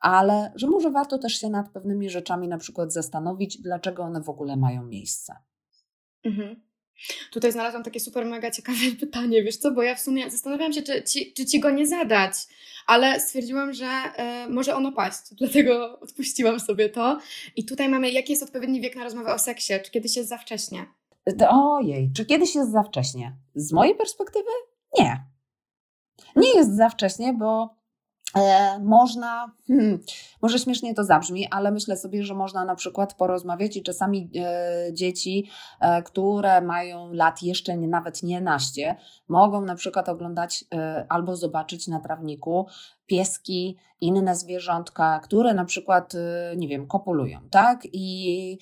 ale że może warto też się nad pewnymi rzeczami na przykład zastanowić, dlaczego one w ogóle mają miejsce. Mhm. Tutaj znalazłam takie super mega ciekawe pytanie, wiesz co, bo ja w sumie zastanawiałam się, czy ci, czy ci go nie zadać, ale stwierdziłam, że y, może ono paść, dlatego odpuściłam sobie to. I tutaj mamy, jaki jest odpowiedni wiek na rozmowę o seksie, czy kiedyś jest za wcześnie? Ojej, czy kiedyś jest za wcześnie? Z mojej perspektywy nie. Nie jest za wcześnie, bo E, można, hmm, może śmiesznie to zabrzmi, ale myślę sobie, że można na przykład porozmawiać i czasami e, dzieci, e, które mają lat jeszcze nie, nawet nie naście, mogą na przykład oglądać e, albo zobaczyć na trawniku pieski, inne zwierzątka, które na przykład, e, nie wiem, kopulują, tak? I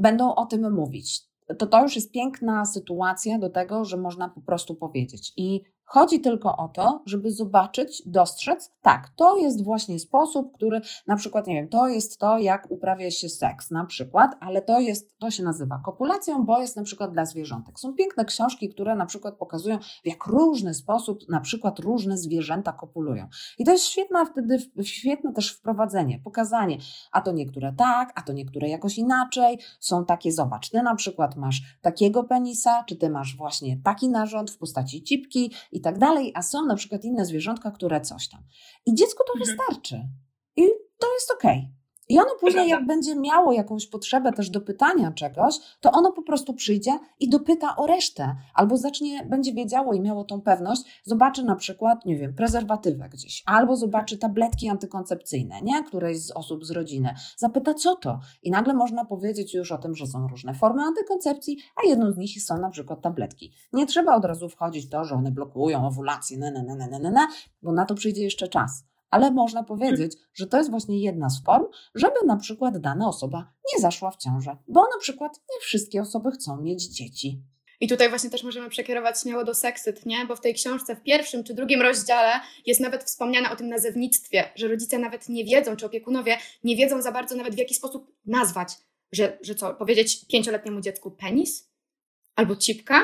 będą o tym mówić. To to już jest piękna sytuacja do tego, że można po prostu powiedzieć. I Chodzi tylko o to, żeby zobaczyć, dostrzec, tak, to jest właśnie sposób, który na przykład, nie wiem, to jest to, jak uprawia się seks na przykład, ale to jest, to się nazywa kopulacją, bo jest na przykład dla zwierzątek. Są piękne książki, które na przykład pokazują, w jak różny sposób na przykład różne zwierzęta kopulują. I to jest świetne wtedy, świetne też wprowadzenie, pokazanie, a to niektóre tak, a to niektóre jakoś inaczej, są takie, zobacz, ty na przykład masz takiego penisa, czy ty masz właśnie taki narząd w postaci cipki i tak dalej, a są na przykład inne zwierzątka, które coś tam. I dziecku to mhm. wystarczy. I to jest okej. Okay. I ono później, jak będzie miało jakąś potrzebę też do pytania czegoś, to ono po prostu przyjdzie i dopyta o resztę, albo zacznie, będzie wiedziało i miało tą pewność, zobaczy na przykład, nie wiem, prezerwatywę gdzieś, albo zobaczy tabletki antykoncepcyjne, nie, którejś z osób z rodziny, zapyta co to? I nagle można powiedzieć już o tym, że są różne formy antykoncepcji, a jedną z nich są na przykład tabletki. Nie trzeba od razu wchodzić w to, że one blokują owulację, ne, ne, ne, ne, ne, ne, bo na to przyjdzie jeszcze czas ale można powiedzieć, że to jest właśnie jedna z form, żeby na przykład dana osoba nie zaszła w ciążę, bo na przykład nie wszystkie osoby chcą mieć dzieci. I tutaj właśnie też możemy przekierować śmiało do seksyt, nie? Bo w tej książce w pierwszym czy drugim rozdziale jest nawet wspomniane o tym nazewnictwie, że rodzice nawet nie wiedzą, czy opiekunowie nie wiedzą za bardzo nawet w jaki sposób nazwać, że, że co, powiedzieć pięcioletniemu dziecku penis? Albo cipka?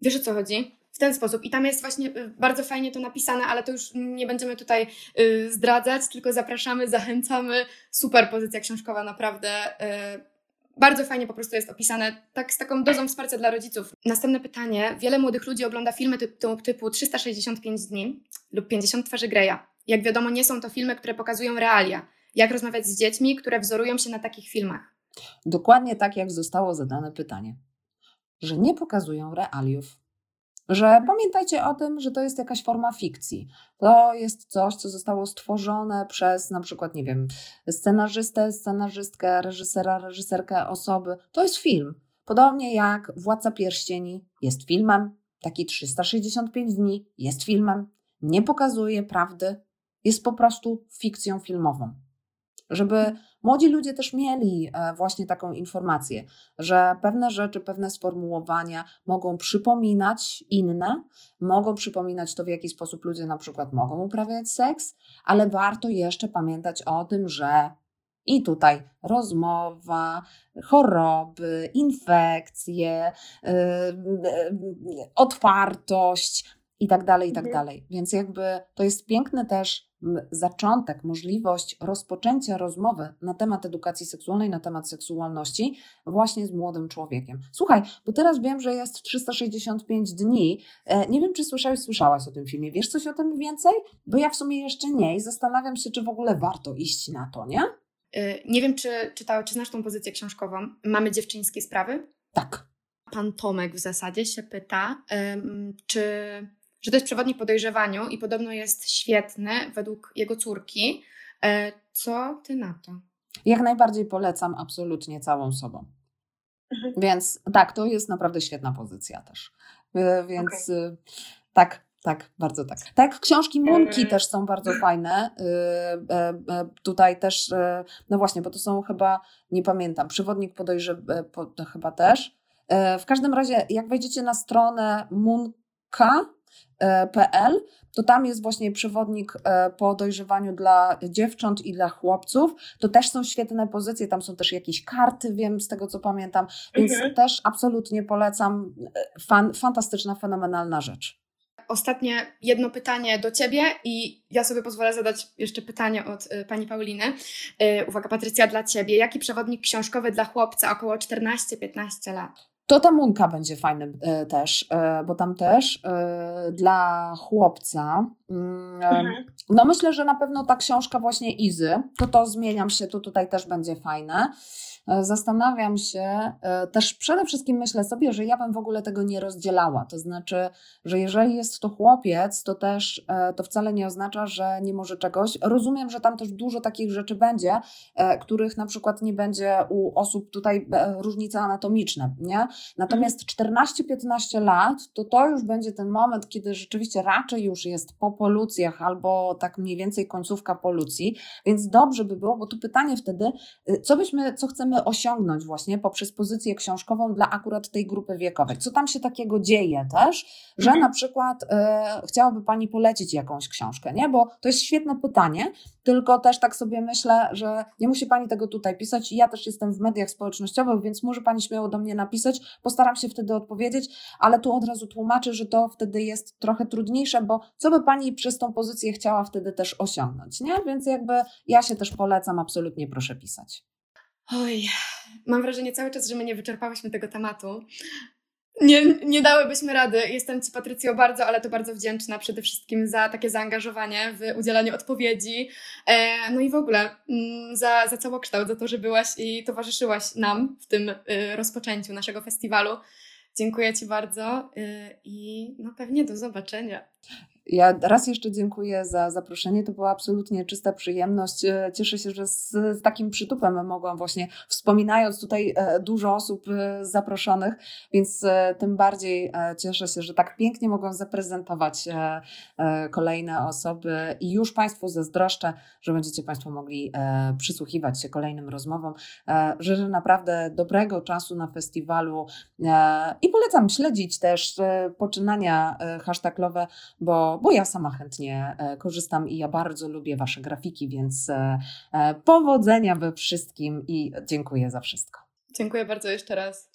Wiesz o co chodzi? W ten sposób. I tam jest właśnie y, bardzo fajnie to napisane, ale to już nie będziemy tutaj y, zdradzać, tylko zapraszamy, zachęcamy. Super pozycja książkowa, naprawdę. Y, bardzo fajnie po prostu jest opisane, tak z taką dozą wsparcia dla rodziców. Następne pytanie. Wiele młodych ludzi ogląda filmy typu, typu 365 dni lub 50 twarzy Greya. Jak wiadomo, nie są to filmy, które pokazują realia. Jak rozmawiać z dziećmi, które wzorują się na takich filmach? Dokładnie tak, jak zostało zadane pytanie. Że nie pokazują realiów że pamiętajcie o tym, że to jest jakaś forma fikcji. To jest coś, co zostało stworzone przez na przykład, nie wiem, scenarzystę, scenarzystkę, reżysera, reżyserkę osoby. To jest film. Podobnie jak Władca Pierścieni jest filmem, taki 365 dni jest filmem, nie pokazuje prawdy, jest po prostu fikcją filmową. Żeby młodzi ludzie też mieli e, właśnie taką informację, że pewne rzeczy, pewne sformułowania mogą przypominać inne, mogą przypominać to, w jaki sposób ludzie na przykład mogą uprawiać seks, ale warto jeszcze pamiętać o tym, że i tutaj rozmowa, choroby, infekcje, yy, otwartość i tak dalej, i tak mhm. dalej. Więc jakby to jest piękny też zaczątek, możliwość rozpoczęcia rozmowy na temat edukacji seksualnej, na temat seksualności właśnie z młodym człowiekiem. Słuchaj, bo teraz wiem, że jest 365 dni. E, nie wiem, czy słyszałeś, słyszałaś o tym filmie. Wiesz coś o tym więcej? Bo ja w sumie jeszcze nie i zastanawiam się, czy w ogóle warto iść na to, nie? E, nie wiem, czy czytałeś, czy znasz tą pozycję książkową. Mamy dziewczyńskie sprawy? Tak. Pan Tomek w zasadzie się pyta, czy że to jest przewodnik po dojrzewaniu i podobno jest świetny według jego córki. E, co ty na to? Jak najbardziej polecam absolutnie całą sobą. Mhm. Więc tak, to jest naprawdę świetna pozycja też. E, więc okay. tak, tak, bardzo tak. Tak, książki Munki też są bardzo fajne. E, tutaj też, no właśnie, bo to są chyba, nie pamiętam, przewodnik po to chyba też. W każdym razie, jak wejdziecie na stronę Munka, PL, to tam jest właśnie przewodnik e, po dojrzewaniu dla dziewcząt i dla chłopców. To też są świetne pozycje, tam są też jakieś karty, wiem z tego co pamiętam, więc mhm. też absolutnie polecam. E, fan, fantastyczna, fenomenalna rzecz. Ostatnie jedno pytanie do Ciebie i ja sobie pozwolę zadać jeszcze pytanie od y, Pani Pauliny. Uwaga, Patrycja, dla Ciebie. Jaki przewodnik książkowy dla chłopca około 14-15 lat? To ta Munka będzie fajnym e, też, e, bo tam też e, dla chłopca, mm, mhm. No myślę, że na pewno ta książka właśnie Izy, to to zmieniam się, to tutaj też będzie fajne. E, zastanawiam się, e, też przede wszystkim myślę sobie, że ja bym w ogóle tego nie rozdzielała. To znaczy, że jeżeli jest to chłopiec, to też e, to wcale nie oznacza, że nie może czegoś. Rozumiem, że tam też dużo takich rzeczy będzie, których na przykład nie będzie u osób tutaj różnice anatomiczne, nie? Natomiast 14-15 lat, to to już będzie ten moment, kiedy rzeczywiście raczej już jest po polucjach albo tak mniej więcej końcówka polucji, więc dobrze by było, bo tu pytanie wtedy, co byśmy, co chcemy osiągnąć właśnie poprzez pozycję książkową dla akurat tej grupy wiekowej. Co tam się takiego dzieje też, że mhm. na przykład e, chciałaby Pani polecić jakąś książkę, nie? Bo to jest świetne pytanie, tylko też tak sobie myślę, że nie musi Pani tego tutaj pisać. Ja też jestem w mediach społecznościowych, więc może Pani śmiało do mnie napisać. Postaram się wtedy odpowiedzieć, ale tu od razu tłumaczę, że to wtedy jest trochę trudniejsze, bo co by Pani przez tą pozycję chciała wtedy też osiągnąć, nie? Więc jakby ja się też polecam, absolutnie proszę pisać. Oj, mam wrażenie cały czas, że my nie wyczerpałyśmy tego tematu. Nie, nie dałybyśmy rady. Jestem Ci, Patrycjo, bardzo, ale to bardzo wdzięczna przede wszystkim za takie zaangażowanie w udzielanie odpowiedzi. E, no i w ogóle mm, za, za całokształt, za to, że byłaś i towarzyszyłaś nam w tym y, rozpoczęciu naszego festiwalu. Dziękuję Ci bardzo y, i no pewnie do zobaczenia. Ja raz jeszcze dziękuję za zaproszenie. To była absolutnie czysta przyjemność. E, cieszę się, że z, z, takim przytupem mogłam właśnie, wspominając tutaj e, dużo osób e, zaproszonych, więc tym bardziej cieszę się, że tak pięknie mogłam zaprezentować kolejne osoby i już Państwu zazdroszczę, że będziecie Państwo mogli przysłuchiwać się kolejnym rozmowom. Życzę naprawdę dobrego czasu na festiwalu i polecam śledzić też poczynania hashtaglowe, bo bo, ja sama chętnie e, korzystam i ja bardzo lubię Wasze grafiki, więc e, e, powodzenia we wszystkim i dziękuję za wszystko. Dziękuję bardzo jeszcze raz.